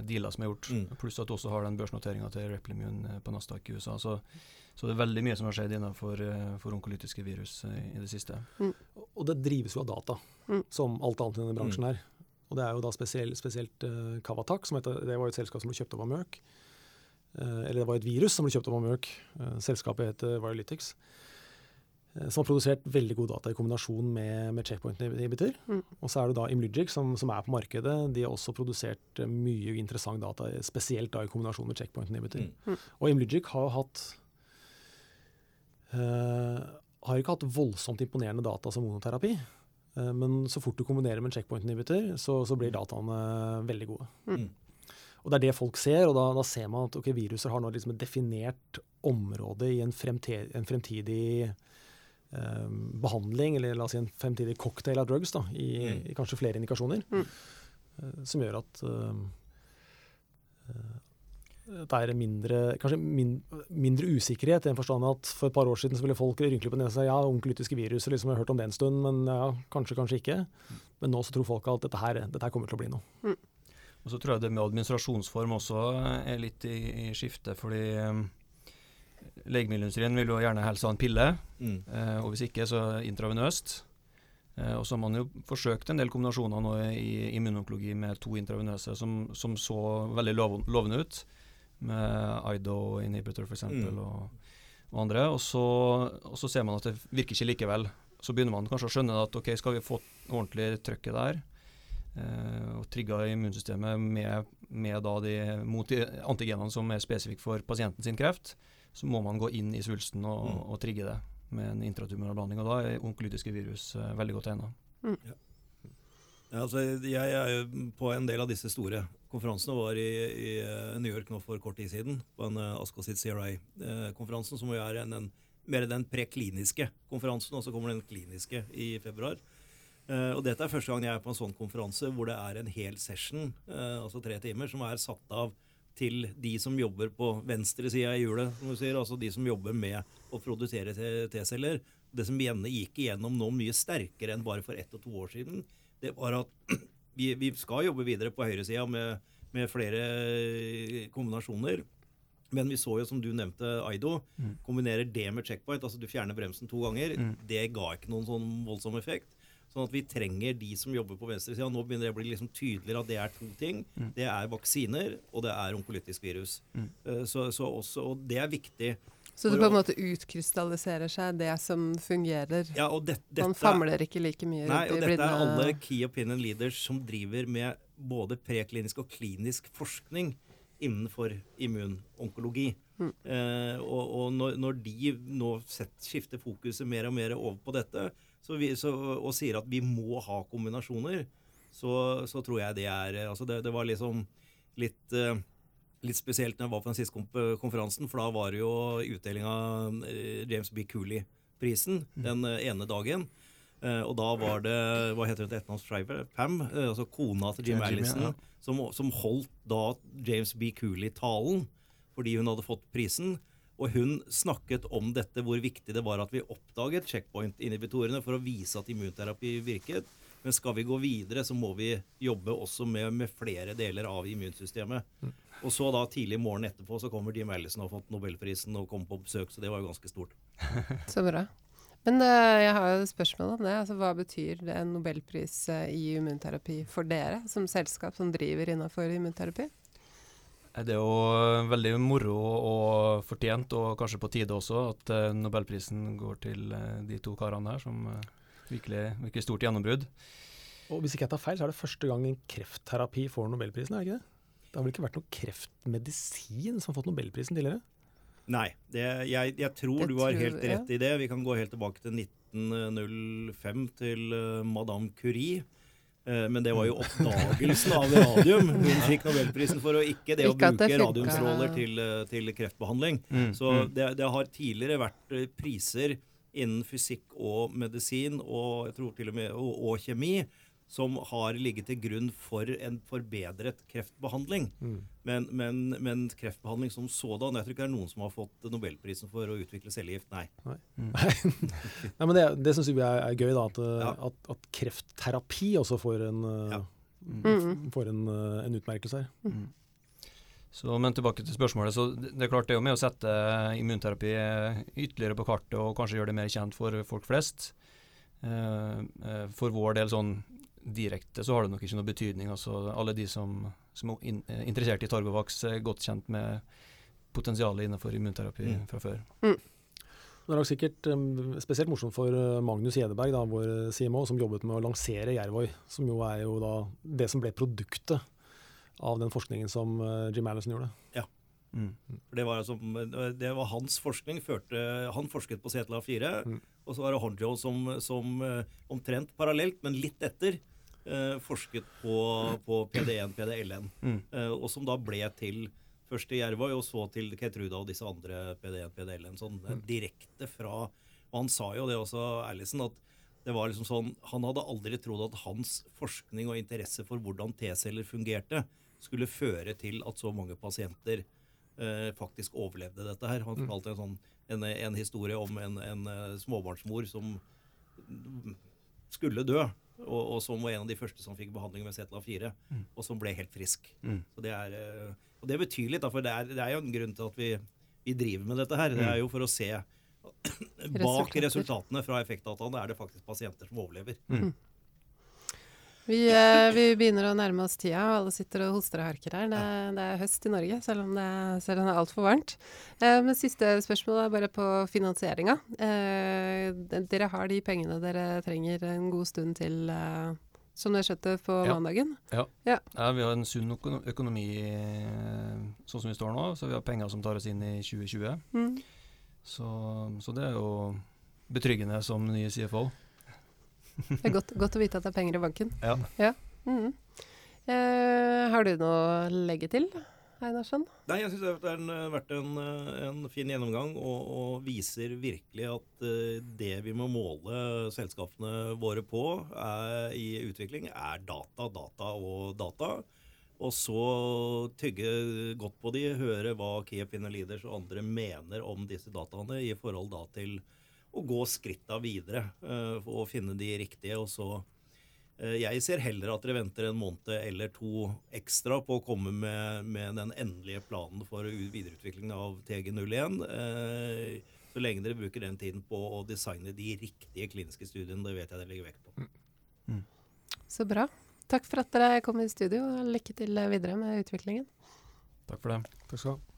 dealer som er gjort. Mm. Pluss at du også har den børsnoteringa til Replimune eh, på Nasdaq i USA. Så, så det er veldig mye som har skjedd innenfor eh, for onkolytiske virus eh, i det siste. Og det drives jo av data, Mm. som alt annet i denne bransjen her. Og det er jo da spesiell, spesielt uh, Kavatak, som heter, det var jo et selskap som ble kjøpt opp av Merck. Uh, eller det var et virus som ble kjøpt opp av Merck. Uh, selskapet heter Violytics. eh, som har produsert veldig god data i kombinasjon med, med checkpoint inhibitor. Mm. Og så er det da Imlygic som, som er på markedet. De har også produsert eh, mye interessant data, spesielt da i kombinasjon med checkpoint inhibitor. Mm. Mm. Og Imlygic har hatt øh, har ikke hatt voldsomt imponerende data som monoterapi. Øh, men så fort du kombinerer med en checkpoint inhibitor, så, så blir dataene veldig gode. Mm. Og Det er det folk ser, og da, da ser man at okay, viruser har nå liksom et definert område i en, fremte, en fremtidig eh, behandling, eller la oss si en fremtidig cocktail av drugs, da, i, Mm. i kanskje flere indikasjoner, Mm. eh, som gjør at eh, eh, det er mindre, kanskje min, mindre usikkerhet i den forstand at for et par år siden så ville folk rynkle på nesa ja, onkolytiske virus, liksom, jeg har hørt om det en stund, men ja, kanskje, kanskje ikke. Men nå så tror folk at dette her, dette her kommer til å bli noe. Og så tror jeg det med administrasjonsform også er litt i, i skifte, fordi um, legemiddelindustrien vil jo gjerne helst ha en pille, Mm. eh, og hvis ikke så intravenøst. Eh, og så har man jo forsøkt en del kombinasjoner nå i immunonkologi med to intravenøse som, som så veldig lov, lovende ut, med IDO inhibitor f.eks. Mm. Og, og andre. Og så, og så ser man at det virker ikke likevel. Så begynner man kanskje å skjønne at ok, skal vi få ordentlig trøkket der, eh, og trigga immunsystemet med, med da de mot de antigenene som er spesifikke for pasienten sin kreft, så må man gå inn i svulsten og, Mm. og trigge det med en intratumoral behandling. Og da er onkolytiske virus eh, veldig godt egnet. Ja, altså, jeg er jo på en del av disse store konferansene. Var i, i eh, New York nå for kort tid siden, på en uh, Ascosit CRI-konferansen, som jo er en, en, mer den prekliniske konferansen, og så kommer den kliniske i februar. Uh, og dette er første gang jeg er på en sånn konferanse hvor det er en hel session, uh, altså tre timer, som er satt av til de som jobber på venstre i hjulet, som du sier, altså de som jobber med å produsere T-celler. Det som gjerne gikk igjennom nå mye sterkere enn bare for ett og to år siden, det var at [CLEARS THROAT] vi, vi skal jobbe videre på høyresida med, med flere kombinasjoner. Men vi så jo, som du nevnte, Aido, kombinerer det med checkpoint, altså du fjerner bremsen to ganger. Det ga ikke noen sånn voldsom effekt. Sånn at vi trenger de som jobber på venstresida. Nå begynner det å bli liksom tydeligere at det er to ting. Det er vaksiner, og det er onkolytisk virus. Mm. Så, så også, og det er viktig. Så det på en måte utkrystalliserer seg det som fungerer. Ja, og det, dette, Man famler ikke like mye Nei, rundt og i dette er alle key opinion leaders som driver med både preklinisk og klinisk forskning innenfor immunonkologi. Eh, og og når, når de nå sett, skifter fokuset mer og mer over på dette, så vi, så, og sier at vi må ha kombinasjoner, så, så tror jeg det er altså det, det var liksom litt eh, litt spesielt når jeg var på den siste konferansen, for da var det jo utdeling av eh, James B. Cooley-prisen den eh, ene dagen. Og da var det hva heter det til etternavns Pam, altså kona til Jim Allison, som, som holdt da James B. Cooley-talen fordi hun hadde fått prisen. Og hun snakket om dette, hvor viktig det var at vi oppdaget checkpoint-inhibitorene for å vise at immunterapi virket. Men skal vi gå videre, så må vi jobbe også med, med flere deler av immunsystemet. Og så da tidlig morgen etterpå så kommer Jim Allison og har fått nobelprisen og kommer på besøk, så det var jo ganske stort. [LAUGHS] Så bra. Men uh, jeg har jo et spørsmål om det. Altså, hva betyr en nobelpris eh, i immunterapi for dere, som selskap som driver innenfor immunterapi? Det er jo veldig moro og fortjent, og kanskje på tide også, at eh, nobelprisen går til eh, de to karene her, som eh, virkelig, virker stort gjennombrudd. Og hvis ikke jeg tar feil, så er det første gang en kreftterapi får nobelprisen, er det ikke det? Det har vel ikke vært noen kreftmedisin som har fått nobelprisen tidligere? Nei, det, jeg, jeg tror det du har tror- helt rett i det. Vi kan gå helt tilbake til 1905 til eh, Madame Curie. Eh, men det var jo oppdagelsen av radium hun fikk nobelprisen for, og ikke det å Ikke å bruke det radiumstråler til, eh, til kreftbehandling. Mm, Så mm. det, det har tidligere vært eh, priser innen fysikk og medisin, og jeg tror til og med og, og kjemi, som har ligget til grunn for en forbedret kreftbehandling. Men, men, men kreftbehandling som sådan Jeg tror ikke det er noen som har fått nobelprisen for å utvikle cellegift. Nei. Nei, [LAUGHS] men Det, det syns vi er, er gøy, da, at, Ja. at, at kreftterapi også får en, eh, Ja. Mm. får en, eh, en utmerkelse her. Mm. Så, men tilbake til spørsmålet. så Det er klart det er jo med å sette immunterapi eh, ytterligere på kartet og kanskje gjøre det mer kjent for folk flest. For vår del sånn direkte så har det nok ikke noe betydning. altså Alle de som, som er in, eh, interessert i Targovax er godt kjent med potensialet innenfor immunterapi Mm. fra før. Det er nok sikkert um, spesielt morsomt for uh, Magnus Gjedeberg, da, vår CMO, som jobbet med å lansere Jervoi, som jo er jo da det som ble produktet av den forskningen som uh, Jim Allison gjorde. Mm. Det var, altså, det var hans forskning. Førte, han forsket på CTLA4, Mm. og så var det Honjo som, som eh, omtrent parallelt, men litt etter, eh, forsket på, på PD1, PDLN. Mm. Eh, og som da ble til først til Jervøy, og så til Ketruda og disse andre PD1, PDL-en. Sånn eh, direkte fra Og han sa jo det også, Erlisen, at det var liksom sånn Han hadde aldri trodd at hans forskning og interesse for hvordan T-celler fungerte, skulle føre til at så mange pasienter eh, faktisk overlevde dette her. Han fortalte en, sånn, en, en historie om en, en eh, småbarnsmor som mm, skulle dø, og, og som var en av de første som fikk behandling med CTLA4, og som ble helt frisk. Mm. Så det er, eh, og det betyr litt, da, for det er, det er jo en grunn til at vi, vi driver med dette her. Det er jo for å se Bak resultatene fra effektdataene er det faktisk pasienter som overlever. Vi, eh, vi begynner å nærme oss tida, og alle sitter og hoster og harker her. Det, det er høst i Norge, selv om det, selv om det er altfor varmt. Eh, men siste spørsmål er bare på finansieringa. Eh, dere har de pengene dere trenger en god stund til, eh, som dere skjøtte på Ja. mandagen? Ja, vi har en sunn økonomi eh, sånn som vi står nå, så vi har penger som tar oss inn i 2020. Mm. Så, så det er jo betryggende som ny CFO. Det er godt, godt å vite at det er penger i banken. Ja. Mhm. Eh, har du noe å legge til, Einarsson? Nei, jeg syns det har vært en, en, fin gjennomgang, og, og viser virkelig at eh, det vi må måle selskapene våre på er, i utvikling, er data, data og data. Og så tygge godt på de, høre hva Key Opinion Leaders og andre mener om disse dataene i forhold da til å gå skritta videre eh, og finne de riktige, og så Eh, Jeg ser heller at dere venter en måned eller to ekstra på å komme med, med den endelige planen for videreutvikling av TG01. eh, Så lenge dere bruker den tiden på å designe de riktige kliniske studiene. Det vet jeg dere legger vekt på. Så bra. Takk for at dere kom i studio, og lykke til videre med utviklingen. Takk for det. Takk skal du ha.